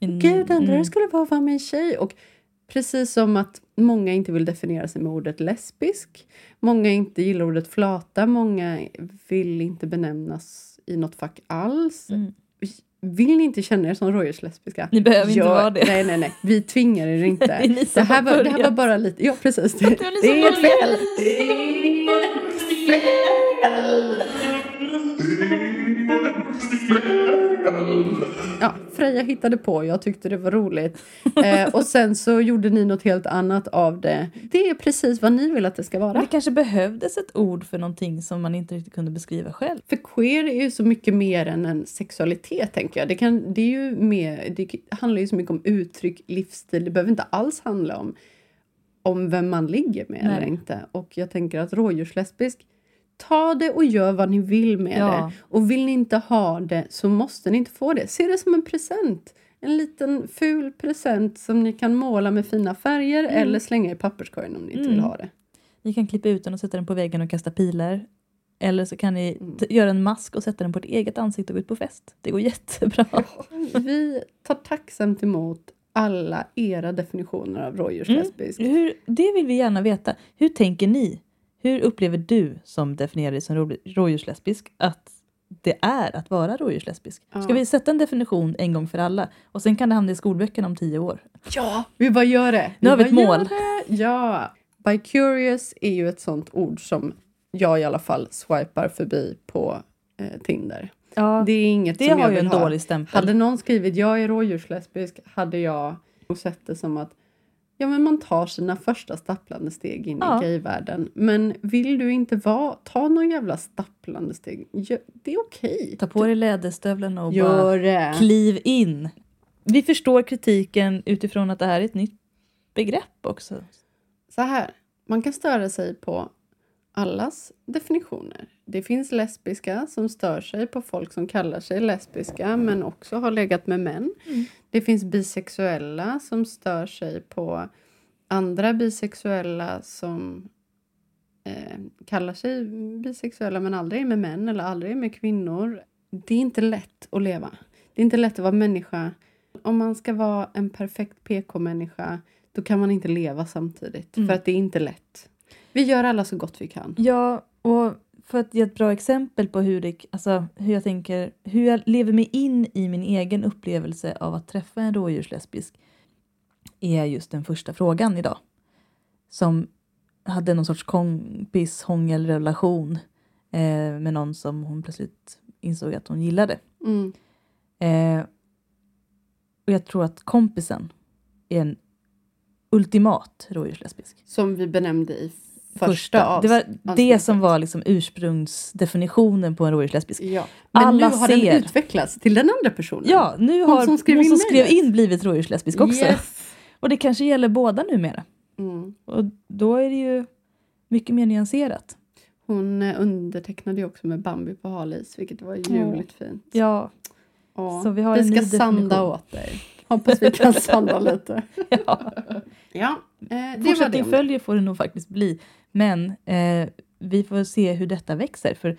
[SPEAKER 1] Mm,
[SPEAKER 2] Gud, undrar hur
[SPEAKER 1] mm.
[SPEAKER 2] skulle vara att vara med en tjej. Och precis som att många inte vill definiera sig med ordet lesbisk. Många inte gillar ordet flata. Många vill inte benämnas i något fack alls.
[SPEAKER 1] Mm.
[SPEAKER 2] Vill ni inte känna er som rådjurslesbiska?
[SPEAKER 1] Ni behöver inte
[SPEAKER 2] Gör-
[SPEAKER 1] vara det.
[SPEAKER 2] Nej, nej, nej. Vi tvingar er inte. [laughs]
[SPEAKER 1] Det är
[SPEAKER 2] det, här var, det här var bara lite... Ja, precis. Det,
[SPEAKER 1] Det var ni
[SPEAKER 2] det
[SPEAKER 1] som
[SPEAKER 2] är
[SPEAKER 1] började.
[SPEAKER 2] fel. Ja, Freja hittade på, jag tyckte det var roligt. Eh, och sen så gjorde ni något helt annat av det. Det är precis vad ni vill att det ska vara.
[SPEAKER 1] Det kanske behövdes ett ord för någonting som man inte riktigt kunde beskriva själv.
[SPEAKER 2] För queer är ju så mycket mer än en sexualitet, tänker jag. Det, kan, det, är ju mer, det handlar ju så mycket om uttryck, livsstil. Det behöver inte alls handla om, om vem man ligger med
[SPEAKER 1] Nej.
[SPEAKER 2] eller inte. Och jag tänker att rådjurslesbisk, ta det och gör vad ni vill med
[SPEAKER 1] Ja.
[SPEAKER 2] det. Och vill ni inte ha det så måste ni inte få det. Se det som en present. En liten ful present som ni kan måla med fina färger eller slänga i papperskorgen om ni inte vill
[SPEAKER 1] Mm.
[SPEAKER 2] ha det.
[SPEAKER 1] Ni kan klippa ut den och sätta den på väggen och kasta pilar. Eller så kan ni
[SPEAKER 2] Mm.
[SPEAKER 1] göra en mask och sätta den på ert eget ansikte och gå ut på fest. Det går jättebra.
[SPEAKER 2] Vi tar tacksamt emot alla era definitioner av rådjurslesbisk.
[SPEAKER 1] Hur, det vill vi gärna veta. Hur tänker ni? Hur upplever du som definierar dig som rå- rådjurslesbisk att det är att vara rådjurslesbisk? Ska
[SPEAKER 2] Ja.
[SPEAKER 1] vi sätta en definition en gång för alla? Och sen kan det hamna i skolböckerna om tio år.
[SPEAKER 2] Ja, vi bara gör det.
[SPEAKER 1] Nu har vi ett mål.
[SPEAKER 2] Ja. By curious är ju ett sånt ord som jag i alla fall swipar förbi på eh, Tinder.
[SPEAKER 1] Ja,
[SPEAKER 2] Det är inget
[SPEAKER 1] det
[SPEAKER 2] som jag
[SPEAKER 1] har ju
[SPEAKER 2] vill
[SPEAKER 1] en
[SPEAKER 2] ha.
[SPEAKER 1] dålig stämpel.
[SPEAKER 2] Hade någon skrivit jag är rådjurslesbisk hade jag sett det som att ja, men man tar sina första stapplande steg in
[SPEAKER 1] Ja.
[SPEAKER 2] i gayvärlden. Men vill du inte vara, ta någon jävla stapplande steg. Det är okej.
[SPEAKER 1] Ta på dig läderstövlarna och bara
[SPEAKER 2] Gör det.
[SPEAKER 1] kliv in. Vi förstår kritiken utifrån att det här är ett nytt begrepp också.
[SPEAKER 2] Så här, man kan störa sig på allas definitioner. Det finns lesbiska som stör sig på folk som kallar sig lesbiska men också har legat med män.
[SPEAKER 1] Mm.
[SPEAKER 2] Det finns bisexuella som stör sig på andra bisexuella som eh, kallar sig bisexuella men aldrig är med män eller aldrig är med kvinnor. Det är inte lätt att leva. Det är inte lätt att vara människa. Om man ska vara en perfekt PK-människa då kan man inte leva samtidigt.
[SPEAKER 1] Mm.
[SPEAKER 2] För att det är inte lätt. Vi gör alla så gott vi kan.
[SPEAKER 1] Ja, och för att ge ett bra exempel på hur, det, alltså, hur jag tänker, hur jag lever mig in i min egen upplevelse av att träffa en rådjurslesbisk är just den första frågan idag. Som hade någon sorts kompis hångelrelation eh, med någon som hon plötsligt insåg att hon gillade.
[SPEAKER 2] Mm.
[SPEAKER 1] Eh, och jag tror att kompisen är en ultimat rådjurslesbisk.
[SPEAKER 2] Som vi benämnde i första,
[SPEAKER 1] Det var det som var liksom ursprungsdefinitionen på en rådjurslesbisk.
[SPEAKER 2] Ja. Men
[SPEAKER 1] Alla
[SPEAKER 2] nu har
[SPEAKER 1] ser.
[SPEAKER 2] den utvecklats till den andra personen.
[SPEAKER 1] Ja, nu
[SPEAKER 2] Hon
[SPEAKER 1] har
[SPEAKER 2] som skrev
[SPEAKER 1] hon
[SPEAKER 2] in
[SPEAKER 1] som skrev in blivit rådjurslesbisk också.
[SPEAKER 2] Yes.
[SPEAKER 1] Och det kanske gäller båda numera.
[SPEAKER 2] Mm.
[SPEAKER 1] Och då är det ju mycket mer nyanserat.
[SPEAKER 2] Hon eh, undertecknade ju också med Bambi på halis, vilket var ljuvligt fint.
[SPEAKER 1] Ja,
[SPEAKER 2] Ja.
[SPEAKER 1] Så vi har
[SPEAKER 2] vi ska sanda åt dig. Hoppas vi kan sanda lite. [laughs]
[SPEAKER 1] ja.
[SPEAKER 2] Ja, eh,
[SPEAKER 1] fortsättning
[SPEAKER 2] det.
[SPEAKER 1] följer får det nog faktiskt bli. Men eh, vi får se hur detta växer. För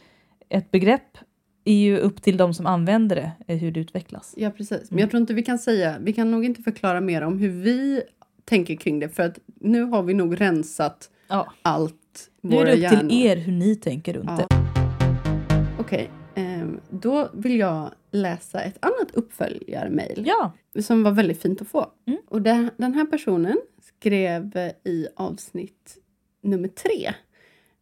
[SPEAKER 1] ett begrepp är ju upp till de som använder det, eh, hur det utvecklas.
[SPEAKER 2] Ja, precis. Men
[SPEAKER 1] Mm.
[SPEAKER 2] jag tror inte vi kan säga, vi kan nog inte förklara mer om hur vi tänker kring det, för att nu har vi nog rensat
[SPEAKER 1] Ja.
[SPEAKER 2] allt
[SPEAKER 1] Nu är
[SPEAKER 2] våra
[SPEAKER 1] det upp
[SPEAKER 2] hjärnor.
[SPEAKER 1] till er hur ni tänker runt
[SPEAKER 2] Ja.
[SPEAKER 1] det.
[SPEAKER 2] Okej, ehm, då vill jag läsa ett annat uppföljarmail
[SPEAKER 1] Ja,
[SPEAKER 2] som var väldigt fint att få.
[SPEAKER 1] Mm.
[SPEAKER 2] Och det, den här personen skrev eh, i avsnitt nummer tre,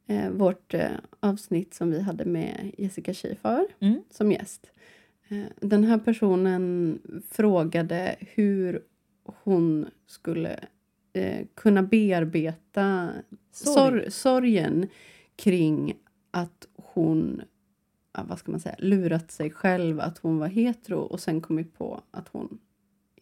[SPEAKER 2] eh, vårt eh, avsnitt som vi hade med Jessica Schiffer
[SPEAKER 1] Mm.
[SPEAKER 2] som gäst. Eh, den här personen frågade hur hon skulle eh, kunna bearbeta
[SPEAKER 1] Sorg.
[SPEAKER 2] sorg. sorgen kring att hon vad ska man säga, lurat sig själv att hon var hetero och sen kommit på att hon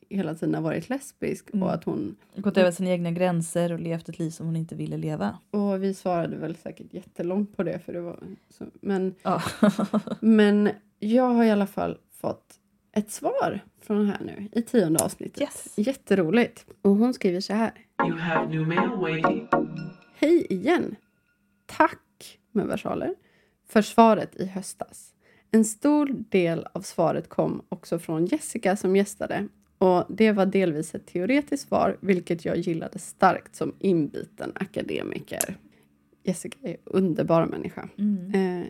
[SPEAKER 2] hela tiden har varit lesbisk
[SPEAKER 1] Mm.
[SPEAKER 2] och att hon
[SPEAKER 1] gått över sina egna gränser och levt ett liv som hon inte ville leva.
[SPEAKER 2] och vi svarade väl säkert jättelångt på det för det var så, men,
[SPEAKER 1] Ja. [laughs]
[SPEAKER 2] men jag har i alla fall fått ett svar från den här nu i tionde avsnittet.
[SPEAKER 1] Yes.
[SPEAKER 2] Jätteroligt. Och hon skriver så här.
[SPEAKER 4] You have new mail waiting.
[SPEAKER 2] Hej igen! Tack med versaler för svaret i höstas. En stor del av svaret kom också från Jessica som gästade och det var delvis ett teoretiskt svar vilket jag gillade starkt som inbiten akademiker. Jessica är en underbar människa.
[SPEAKER 1] Mm.
[SPEAKER 2] Eh,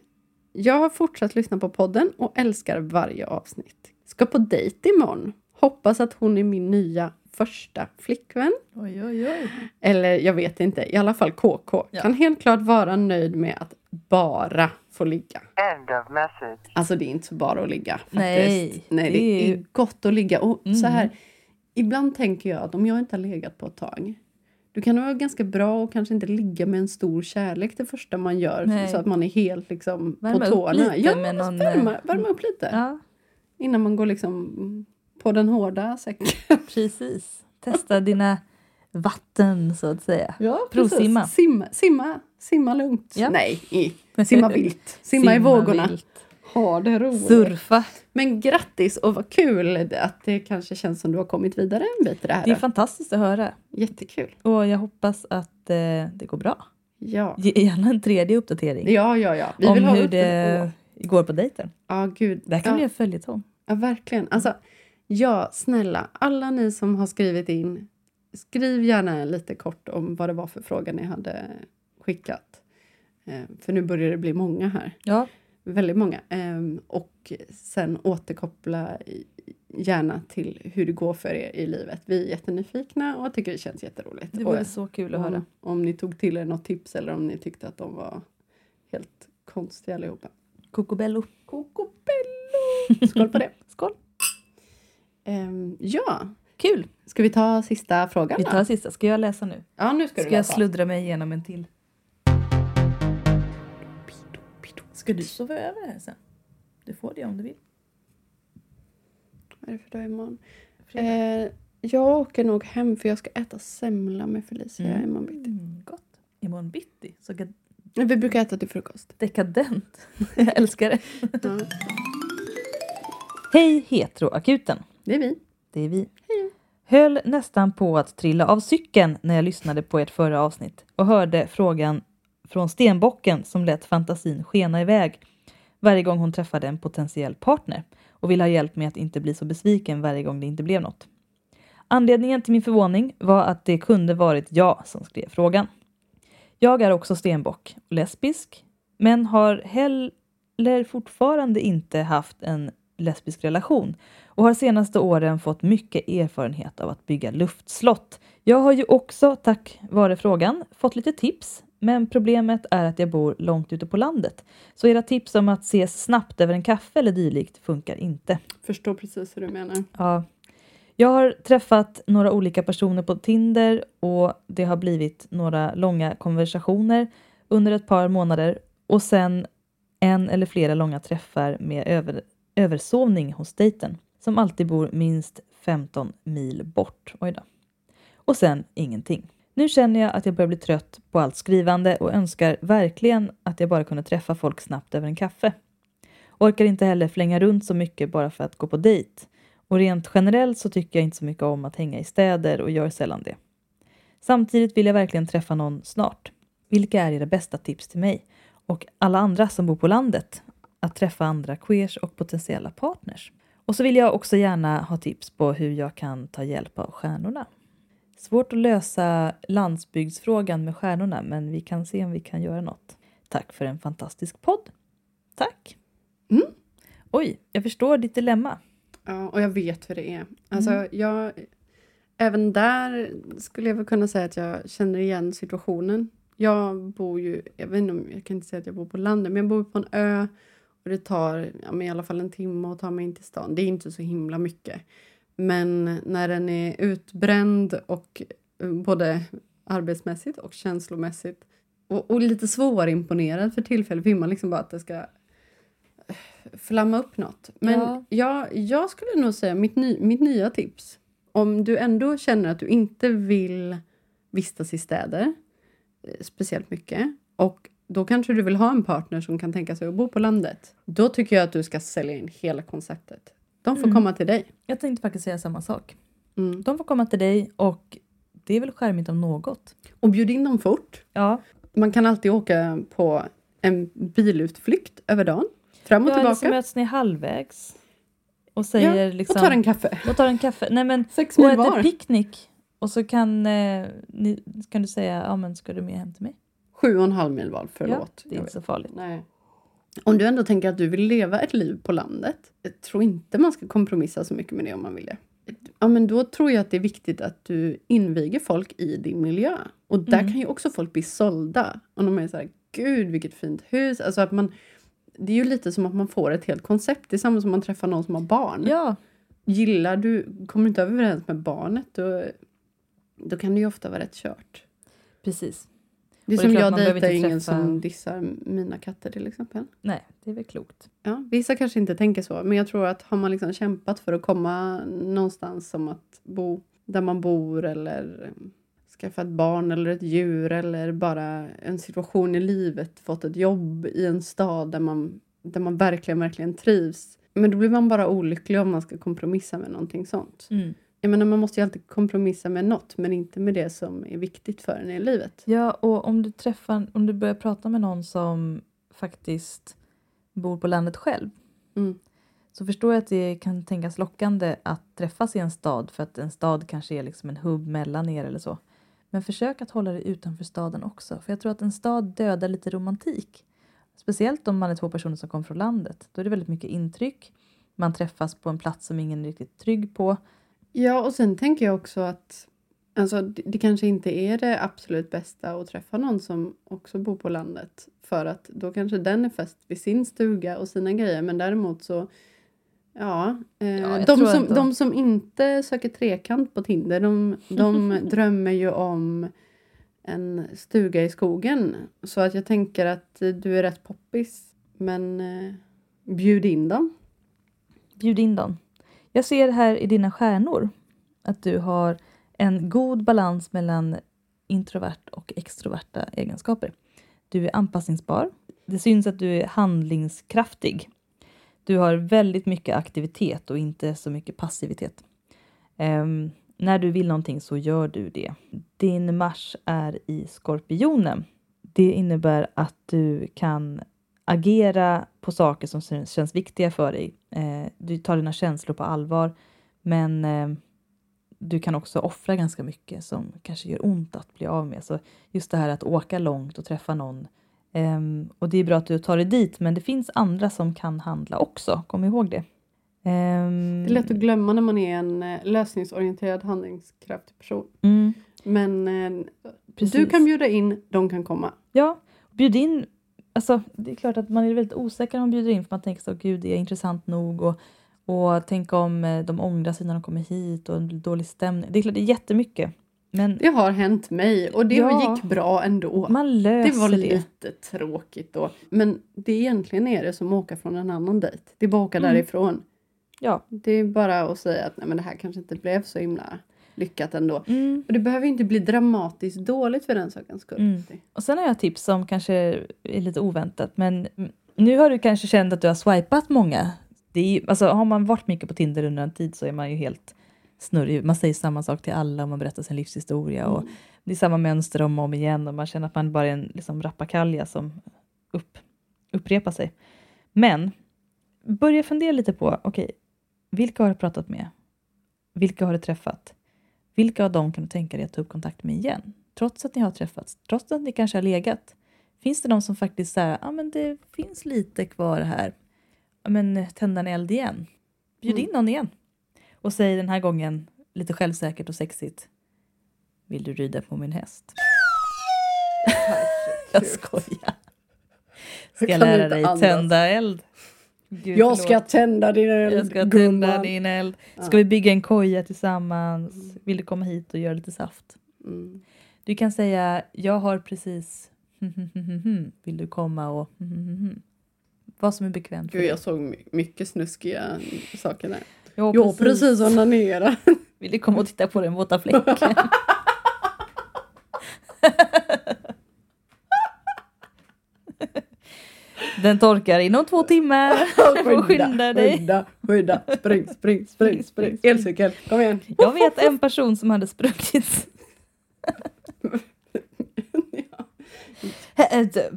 [SPEAKER 2] jag har fortsatt lyssna på podden och älskar varje avsnitt. Ska på dejt imorgon. Hoppas att hon är min nya första flickvän.
[SPEAKER 1] Oj, oj, oj.
[SPEAKER 2] Eller jag vet inte, i alla fall KK.
[SPEAKER 1] Ja.
[SPEAKER 2] Kan helt klart vara nöjd med att bara få ligga.
[SPEAKER 6] End of message.
[SPEAKER 2] Alltså det är inte så bara att ligga. Faktiskt.
[SPEAKER 1] Nej,
[SPEAKER 2] Nej det,
[SPEAKER 1] det är
[SPEAKER 2] är gott att ligga. Och så
[SPEAKER 1] Mm.
[SPEAKER 2] här, ibland tänker jag att om jag inte har legat på ett tag då kan vara ganska bra att kanske inte ligga med en stor kärlek det första man gör.
[SPEAKER 1] Nej.
[SPEAKER 2] Så att man är helt liksom
[SPEAKER 1] Värma
[SPEAKER 2] på
[SPEAKER 1] upp
[SPEAKER 2] tårna.
[SPEAKER 1] lite
[SPEAKER 2] ja,
[SPEAKER 1] med
[SPEAKER 2] men
[SPEAKER 1] någon,
[SPEAKER 2] värma,
[SPEAKER 1] eh,
[SPEAKER 2] värma upp lite.
[SPEAKER 1] Ja,
[SPEAKER 2] Innan man går liksom på den hårda säcken. [laughs]
[SPEAKER 1] precis. Testa dina vatten så att säga.
[SPEAKER 2] Ja,
[SPEAKER 1] Provsimma.
[SPEAKER 2] Simma, simma, simma lugnt.
[SPEAKER 1] Ja.
[SPEAKER 2] Nej, simma vilt. Simma, i vågorna.
[SPEAKER 1] vilt.
[SPEAKER 2] Ha det roligt.
[SPEAKER 1] Surfa.
[SPEAKER 2] Men grattis och vad kul att det kanske känns som du har kommit vidare en bit i det här.
[SPEAKER 1] Det är fantastiskt att höra.
[SPEAKER 2] Jättekul.
[SPEAKER 1] Och jag hoppas att eh, det går bra.
[SPEAKER 2] Ja.
[SPEAKER 1] Ge gärna en tredje uppdatering.
[SPEAKER 2] Ja, ja, ja. Vi
[SPEAKER 1] om hur det går på dejten.
[SPEAKER 2] Ja, gud.
[SPEAKER 1] Det här kan
[SPEAKER 2] ja.
[SPEAKER 1] bli en följetong.
[SPEAKER 2] Ja, verkligen. Alltså, ja, snälla, alla ni som har skrivit in, skriv gärna lite kort om vad det var för fråga ni hade skickat. Eh, för nu börjar det bli många här.
[SPEAKER 1] Ja,
[SPEAKER 2] Väldigt många. Eh, och sen återkoppla gärna till hur det går för er i livet. Vi är jättenyfikna och tycker det känns jätteroligt.
[SPEAKER 1] det vore så kul att höra.
[SPEAKER 2] om, om ni tog till er något tips eller om ni tyckte att de var helt konstiga allihopa.
[SPEAKER 1] Cocobello.
[SPEAKER 2] Cocobello! Skål på det. [laughs]
[SPEAKER 1] Skål.
[SPEAKER 2] Ehm, ja,
[SPEAKER 1] Kul.
[SPEAKER 2] ska vi ta sista frågan
[SPEAKER 1] Vi
[SPEAKER 2] då?
[SPEAKER 1] tar sista. Ska jag läsa nu?
[SPEAKER 2] Ja, nu ska,
[SPEAKER 1] Ska
[SPEAKER 2] du
[SPEAKER 1] jag
[SPEAKER 2] läsa.
[SPEAKER 1] sluddra mig igenom en till? Ska du sova över här sen? Du får det om du vill.
[SPEAKER 2] Vad är det för dag imorgon? Eh, jag åker nog hem för jag ska äta semla med Felicia imorgon bitti.
[SPEAKER 1] Mm, gott. Imorgon bitti. Så ga-
[SPEAKER 2] Vi brukar äta till frukost.
[SPEAKER 1] dekadent. [laughs] jag älskar det.
[SPEAKER 2] Ja,
[SPEAKER 1] Hej Heteroakuten.
[SPEAKER 2] Det är vi.
[SPEAKER 1] Det är vi. Höll nästan på att trilla av cykeln när jag lyssnade på ert förra avsnitt och hörde frågan från stenbocken som lät fantasin skena iväg varje gång hon träffade en potentiell partner och ville ha hjälp med att inte bli så besviken varje gång det inte blev något. Anledningen till min förvåning var att det kunde varit jag som skrev frågan. Jag är också stenbock och lesbisk, men har heller fortfarande inte haft en lesbisk relation och har senaste åren fått mycket erfarenhet av att bygga luftslott. Jag har ju också, tack vare frågan, fått lite tips, men problemet är att jag bor långt ute på landet. Så era tips om att ses snabbt över en kaffe eller dylikt funkar inte.
[SPEAKER 2] Förstår precis hur du menar.
[SPEAKER 1] Ja. Jag har träffat några olika personer på Tinder och det har blivit några långa konversationer under ett par månader och sen en eller flera långa träffar med över, översovning hos dejten som alltid bor minst 15 mil bort. Oj då. Och sen ingenting. Nu känner jag att jag börjar bli trött på allt skrivande och önskar verkligen att jag bara kunde träffa folk snabbt över en kaffe. Orkar inte heller flänga runt så mycket bara för att gå på dejt. Och rent generellt så tycker jag inte så mycket om att hänga i städer och gör sällan det. Samtidigt vill jag verkligen träffa någon snart. Vilka är era bästa tips till mig och alla andra som bor på landet att träffa andra queers och potentiella partners? Och så vill jag också gärna ha tips på hur jag kan ta hjälp av stjärnorna. Svårt att lösa landsbygdsfrågan med stjärnorna, men vi kan se om vi kan göra något. Tack för en fantastisk podd. Tack.
[SPEAKER 2] Mm.
[SPEAKER 1] Oj, jag förstår ditt dilemma.
[SPEAKER 2] Ja, och jag vet hur det är. Alltså,
[SPEAKER 1] Mm.
[SPEAKER 2] jag, även där skulle jag väl kunna säga att jag känner igen situationen. Jag bor ju, jag vet inte om, jag kan inte säga att jag bor på landet, men jag bor på en ö och det tar ja, men i alla fall en timme att ta mig in till stan. Det är inte så himla mycket. Men när den är utbränd och eh, både arbetsmässigt och känslomässigt och, och lite svårimponerad för tillfället vill man liksom bara att det ska eh, flamma upp något. Men
[SPEAKER 1] Ja.
[SPEAKER 2] jag, jag skulle nog säga mitt, ny, mitt nya tips. Om du ändå känner att du inte vill vistas i städer eh, speciellt mycket och då kanske du vill ha en partner som kan tänka sig att bo på landet. Då tycker jag att du ska sälja in hela konceptet. De får
[SPEAKER 1] Mm.
[SPEAKER 2] komma till dig.
[SPEAKER 1] Jag tänkte faktiskt säga samma sak.
[SPEAKER 2] Mm.
[SPEAKER 1] De får komma till dig och det är väl skärmigt om något.
[SPEAKER 2] Och bjud in dem fort.
[SPEAKER 1] Ja,
[SPEAKER 2] Man kan alltid åka på en bilutflykt över dagen. Fram och
[SPEAKER 1] ja eller så
[SPEAKER 2] tillbaka.
[SPEAKER 1] möts ni halvvägs och säger liksom...
[SPEAKER 2] Och tar en kaffe. [laughs]
[SPEAKER 1] och tar en kaffe. Nej men,
[SPEAKER 2] Sex
[SPEAKER 1] och äter
[SPEAKER 2] var.
[SPEAKER 1] picknick. Och så kan, eh, ni, kan du säga, ja men ska du med hem till mig?
[SPEAKER 2] Sju och en halv mil var. Förlåt.
[SPEAKER 1] Ja, det är inte så farligt.
[SPEAKER 2] Nej. Om du ändå tänker att du vill leva ett liv på landet, jag tror inte man ska kompromissa så mycket med det om man vill det. Ja, men då tror jag att det är viktigt att du inviger folk i din miljö. Och där
[SPEAKER 1] Mm.
[SPEAKER 2] kan ju också folk bli sålda. Om de är så här, gud vilket fint hus. Alltså att man, det är ju lite som att man får ett helt koncept. Det är samma som man träffar någon som har barn.
[SPEAKER 1] Ja,
[SPEAKER 2] Gillar du, kommer du inte överens med barnet, då, då kan det ju ofta vara rätt kört.
[SPEAKER 1] precis.
[SPEAKER 2] Det är
[SPEAKER 1] det
[SPEAKER 2] som jag dejtar
[SPEAKER 1] inte
[SPEAKER 2] ingen
[SPEAKER 1] träffa-
[SPEAKER 2] som dissar mina katter till exempel.
[SPEAKER 1] Nej, det är väl klokt.
[SPEAKER 2] Ja, vissa kanske inte tänker så, men jag tror att har man liksom kämpat för att komma någonstans som att bo där man bor eller skaffa ett barn eller ett djur eller bara en situation i livet, fått ett jobb i en stad där man, där man verkligen, verkligen trivs. Men då blir man bara olycklig om man ska kompromissa med någonting sånt.
[SPEAKER 1] Mm.
[SPEAKER 2] Jag menar, man måste ju alltid kompromissa med något, men inte med det som är viktigt för en i livet.
[SPEAKER 1] Ja, och om du träffar, om du börjar prata med någon som faktiskt bor på landet själv
[SPEAKER 2] Mm.
[SPEAKER 1] så förstår jag att det kan tänkas lockande att träffas i en stad för att en stad kanske är liksom en hubb mellan er eller så. Men försök att hålla dig utanför staden också, för jag tror att en stad dödar lite romantik. Speciellt om man är två personer som kommer från landet. Då är det väldigt mycket intryck. Man träffas på en plats som ingen är riktigt trygg på.
[SPEAKER 2] Ja, och sen tänker jag också att alltså, det, det kanske inte är det absolut bästa att träffa någon som också bor på landet. För att då kanske den är fäst vid sin stuga och sina grejer. Men däremot så, ja. Eh,
[SPEAKER 1] Ja,
[SPEAKER 2] de, som, de som inte söker trekant på Tinder, de, de [laughs] drömmer ju om en stuga i skogen. Så att jag tänker att du är rätt poppis. Men eh, bjud in dem.
[SPEAKER 1] Bjud in dem. Jag ser här i dina stjärnor att du har en god balans mellan introvert och extroverta egenskaper. Du är anpassningsbar. Det syns att du är handlingskraftig. Du har väldigt mycket aktivitet och inte så mycket passivitet. Um, när du vill någonting så gör du det. Din Mars är i Skorpionen. Det innebär att du kan agera på saker som känns- viktiga för dig. Eh, du tar dina känslor på allvar, men eh, du kan också offra ganska mycket som kanske gör ont att bli av med. Så just det här att åka långt och träffa någon. Ehm, och det är bra att du tar dig dit, men det finns andra som kan handla också. Kom ihåg det. Ehm,
[SPEAKER 2] Det är lätt att glömma när man är en eh, lösningsorienterad, handlingskraftig person.
[SPEAKER 1] mm,
[SPEAKER 2] Men eh, du kan bjuda in, de kan komma.
[SPEAKER 1] Ja, bjud in. Alltså, det är klart att man är väldigt osäker när man bjuder in för man tänker så, gud, är jag intressant nog? Och, och tänk om eh, de ångrar sig när de kommer hit och en dålig stämning. Det är klart, det är jättemycket. Men
[SPEAKER 2] Det har hänt mig och det
[SPEAKER 1] Ja.
[SPEAKER 2] gick bra ändå.
[SPEAKER 1] man löser
[SPEAKER 2] Det var
[SPEAKER 1] det.
[SPEAKER 2] lite tråkigt då. Men det egentligen är det som att åka från en annan dejt. Det är bara att åka
[SPEAKER 1] Mm.
[SPEAKER 2] därifrån.
[SPEAKER 1] Ja.
[SPEAKER 2] Det är bara att säga att Nej, men det här kanske inte blev så himla lyckat ändå.
[SPEAKER 1] Mm.
[SPEAKER 2] Och det behöver inte bli dramatiskt dåligt för den sakens skull.
[SPEAKER 1] Mm. Och sen har jag ett tips som kanske är lite oväntat. Men mm, nu har du kanske känt att du har swipat många. Det är, ju- alltså, har man varit mycket på Tinder under en tid så är man ju helt snurrig. Man säger samma sak till alla och man berättar sin livshistoria. Och det är samma mönster om och om igen och man känner att man bara är en liksom, rappakalja som upp, upprepar sig. Men börja fundera lite på, okej, vilka har du pratat med? Vilka har du träffat? Vilka av dem kan du tänka dig att ta upp kontakt med igen? Trots att ni har träffats, trots att ni kanske har legat. Finns det de som faktiskt säger, men det finns lite kvar här. Men tända en eld igen. Bjud in någon igen. Och säg den här gången lite självsäkert och sexigt. Vill du rida på min häst? [laughs] Jag skojar. Ska jag lära dig tända eld? Gud,
[SPEAKER 2] Jag
[SPEAKER 1] förlåt.
[SPEAKER 2] ska tända din eld,
[SPEAKER 1] Jag ska tända
[SPEAKER 2] gumman.
[SPEAKER 1] din eld. Ska
[SPEAKER 2] Ja.
[SPEAKER 1] vi bygga en koja tillsammans? Vill du komma hit och göra lite saft?
[SPEAKER 2] Mm.
[SPEAKER 1] Du kan säga, jag har precis... [laughs] Vill du komma och... [laughs] Vad som är bekvämt för
[SPEAKER 2] Gud, jag såg my- mycket snuskiga saker där.
[SPEAKER 1] Jag
[SPEAKER 2] har precis onanerat. [laughs]
[SPEAKER 1] Vill du komma och titta på den våta fläcken? Den torkar inom två timmar. [laughs] Får skynda [laughs] dig.
[SPEAKER 2] Skynda, skynda. Spring, spring, spring, spring. Elcykel, kom igen.
[SPEAKER 1] Jag vet en person som hade sprungit. [laughs]
[SPEAKER 2] det,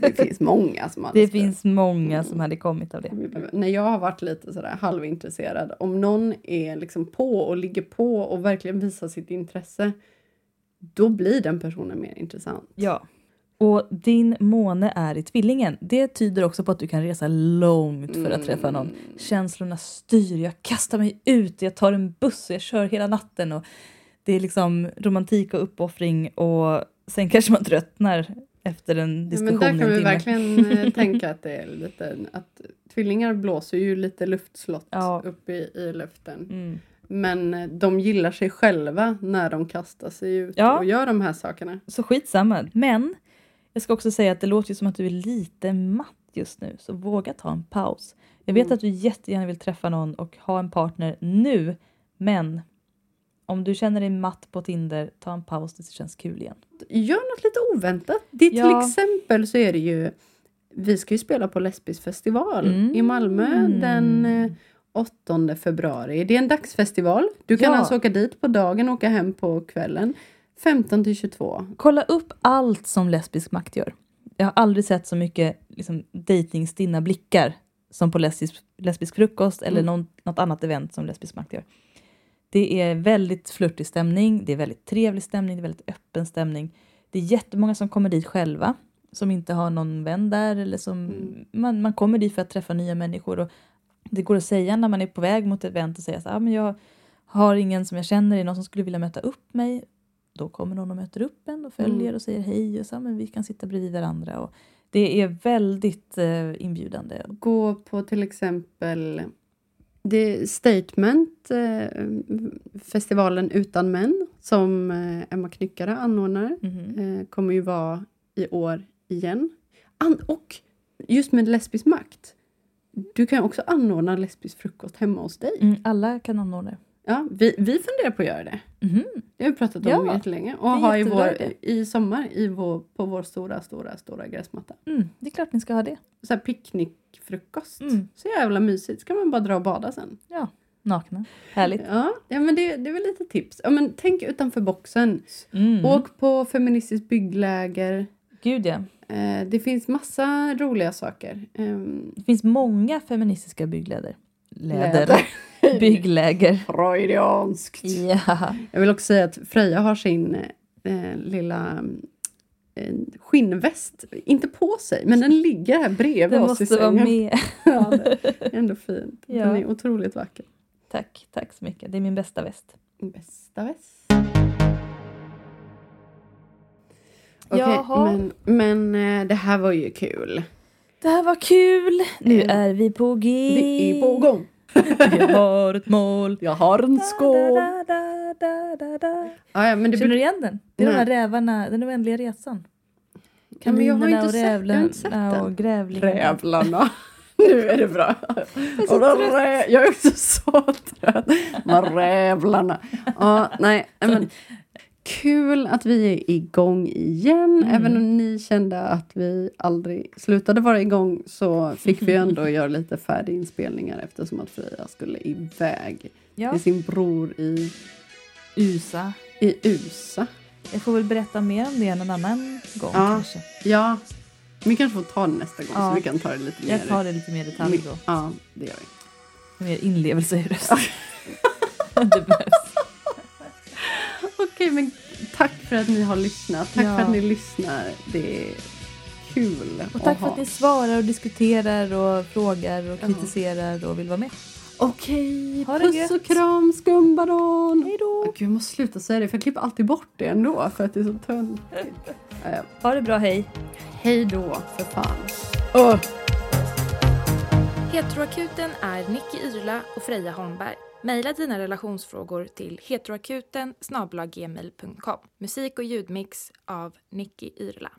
[SPEAKER 2] det finns många som hade
[SPEAKER 1] Det
[SPEAKER 2] sprungit.
[SPEAKER 1] finns många som hade kommit av det.
[SPEAKER 2] När jag har varit lite sådär halvintresserad, om någon är liksom på och ligger på och verkligen visar sitt intresse, då blir den personen mer intressant.
[SPEAKER 1] Ja. Och din måne är i tvillingen. Det tyder också på att du kan resa långt för att träffa någon. Känslorna styr, jag kastar mig ut, jag tar en buss och jag kör hela natten. Och det är liksom romantik och uppoffring och sen kanske man tröttnar efter en
[SPEAKER 2] Ja,
[SPEAKER 1] diskussion
[SPEAKER 2] men där kan vi
[SPEAKER 1] timme.
[SPEAKER 2] verkligen eh, [laughs] tänka att det är lite, att tvillingar blåser ju lite luftslott
[SPEAKER 1] Ja.
[SPEAKER 2] upp i, i luften.
[SPEAKER 1] Mm.
[SPEAKER 2] Men eh, de gillar sig själva när de kastar sig ut
[SPEAKER 1] Ja.
[SPEAKER 2] och gör de här sakerna.
[SPEAKER 1] Så skitsamma. Men jag ska också säga att det låter ju som att du är lite matt just nu. Så våga ta en paus. Jag vet
[SPEAKER 2] Mm.
[SPEAKER 1] att du jättegärna vill träffa någon och ha en partner nu. Men om du känner dig matt på Tinder, ta en paus, det känns kul igen.
[SPEAKER 2] Gör något lite oväntat. Det är till
[SPEAKER 1] Ja.
[SPEAKER 2] exempel så är det ju, vi ska ju spela på Lesbisk festival
[SPEAKER 1] Mm.
[SPEAKER 2] i Malmö den eh, 8 februari. Det är en dagsfestival. Du kan
[SPEAKER 1] Ja.
[SPEAKER 2] alltså åka dit på dagen och åka hem på kvällen. 15 till 22.
[SPEAKER 1] Kolla upp allt som lesbisk makt gör. Jag har aldrig sett så mycket liksom, dejtingstinna blickar som på lesbisk, lesbisk frukost eller
[SPEAKER 2] Mm.
[SPEAKER 1] någon, något annat event som lesbisk makt gör. Det är väldigt flörtig stämning, det är väldigt trevlig stämning, det är väldigt öppen stämning. Det är jättemånga som kommer dit själva, som inte har någon vän där eller som
[SPEAKER 2] Mm.
[SPEAKER 1] man, man kommer dit för att träffa nya människor. Och det går att säga när man är på väg mot ett event och säga så ah, men jag har ingen som jag känner, är någon som skulle vilja möta upp mig? Då kommer någon och möter upp en och följer
[SPEAKER 2] Mm.
[SPEAKER 1] och säger hej och så, men vi kan sitta bredvid varandra. Och det är väldigt eh, inbjudande.
[SPEAKER 2] Gå på till exempel det Statement, eh, festivalen utan män, som eh, Emma Knyckare anordnar. Eh, kommer ju vara i år igen. An- och just med lesbisk makt. Du kan också anordna lesbisk frukost hemma hos dig.
[SPEAKER 1] Mm, alla kan anordna det.
[SPEAKER 2] Ja, vi, vi funderar på att göra det.
[SPEAKER 1] Mhm.
[SPEAKER 2] Det har vi pratat om
[SPEAKER 1] Ja,
[SPEAKER 2] jättelänge. Och ha i, vår, i sommar i vår, på vår stora, stora, stora gräsmatta.
[SPEAKER 1] Mm, det är klart ni ska ha det.
[SPEAKER 2] Så här picknickfrukost.
[SPEAKER 1] Mm.
[SPEAKER 2] Så jävla mysigt. ska man bara dra och bada sen.
[SPEAKER 1] Nakna. Härligt.
[SPEAKER 2] Ja, ja men det, det är väl lite tips. Ja, men tänk utanför boxen.
[SPEAKER 1] Mm.
[SPEAKER 2] Åk på feministiskt byggläger.
[SPEAKER 1] Gud ja.
[SPEAKER 2] Eh, det finns massa roliga saker. Ehm,
[SPEAKER 1] Det finns många feministiska byggläder. Läder.
[SPEAKER 2] Läder.
[SPEAKER 1] Byggläger.
[SPEAKER 2] Freudianskt.
[SPEAKER 1] Ja.
[SPEAKER 2] Jag vill också säga att Freja har sin eh, lilla eh, skinnväst, inte på sig, men den ligger här bredvid
[SPEAKER 1] Det
[SPEAKER 2] oss i
[SPEAKER 1] måste vara
[SPEAKER 2] sängen.
[SPEAKER 1] med. [laughs]
[SPEAKER 2] Ja, det är ändå fint.
[SPEAKER 1] Ja.
[SPEAKER 2] Den är otroligt vacker.
[SPEAKER 1] Tack, tack så mycket. Det är min bästa väst.
[SPEAKER 2] Bästa väst. Okej,
[SPEAKER 1] Jaha.
[SPEAKER 2] men, men eh, det här var ju kul.
[SPEAKER 1] Det här var kul. Nu
[SPEAKER 2] Mm.
[SPEAKER 1] är vi på G.
[SPEAKER 2] Vi är på gång. [laughs]
[SPEAKER 1] Jag har ett mål.
[SPEAKER 2] Jag har en skål.
[SPEAKER 1] Da, da, da, da, da.
[SPEAKER 2] Ja, ja, men det
[SPEAKER 1] Känner du
[SPEAKER 2] blir...
[SPEAKER 1] igen den? Det är de
[SPEAKER 2] Nej.
[SPEAKER 1] här rävarna, den oändliga resan.
[SPEAKER 2] Men jag har
[SPEAKER 1] och
[SPEAKER 2] jag
[SPEAKER 1] rävlarna och grävlingarna.
[SPEAKER 2] Rävlarna. Nu är det bra.
[SPEAKER 1] så
[SPEAKER 2] Och då
[SPEAKER 1] trött.
[SPEAKER 2] jag är också så trött. De rävlarna. Ja, nej, men, kul att vi är igång igen.
[SPEAKER 1] Mm.
[SPEAKER 2] Även om ni kände att vi aldrig slutade vara igång så fick vi [laughs] ändå göra lite färdiginspelningar eftersom att Freja skulle iväg
[SPEAKER 1] Ja,
[SPEAKER 2] till sin bror i,
[SPEAKER 1] USA.
[SPEAKER 2] i USA.
[SPEAKER 1] Jag får väl berätta mer om det någon annan gång
[SPEAKER 2] Ja.
[SPEAKER 1] kanske.
[SPEAKER 2] Ja, vi kanske får ta det nästa gång
[SPEAKER 1] Ja.
[SPEAKER 2] så vi kan ta det lite mer.
[SPEAKER 1] Jag tar det lite mer i detalj då.
[SPEAKER 2] Ja, det gör vi.
[SPEAKER 1] Mer inlevelse i rösten. [laughs] det behövs.
[SPEAKER 2] Okej, men tack för att ni har lyssnat. Tack
[SPEAKER 1] Ja.
[SPEAKER 2] för att ni lyssnar. Det är kul
[SPEAKER 1] Och tack för
[SPEAKER 2] ha.
[SPEAKER 1] att ni svarar och diskuterar och frågar och kritiserar och vill vara med.
[SPEAKER 2] Okej,
[SPEAKER 1] Ha
[SPEAKER 2] puss
[SPEAKER 1] gött.
[SPEAKER 2] och kram skumbaron.
[SPEAKER 1] Hej då!
[SPEAKER 2] Gud, jag måste sluta säga det för jag klipper alltid bort det ändå för att det är så töntigt.
[SPEAKER 1] Ha det bra, hej!
[SPEAKER 2] hej då, för fan. Åh.
[SPEAKER 3] Heteroakuten är Nicky Irla och Freja Holmberg. Mejla dina relationsfrågor till heteroakuten Musik och ljudmix av Nicky Irla.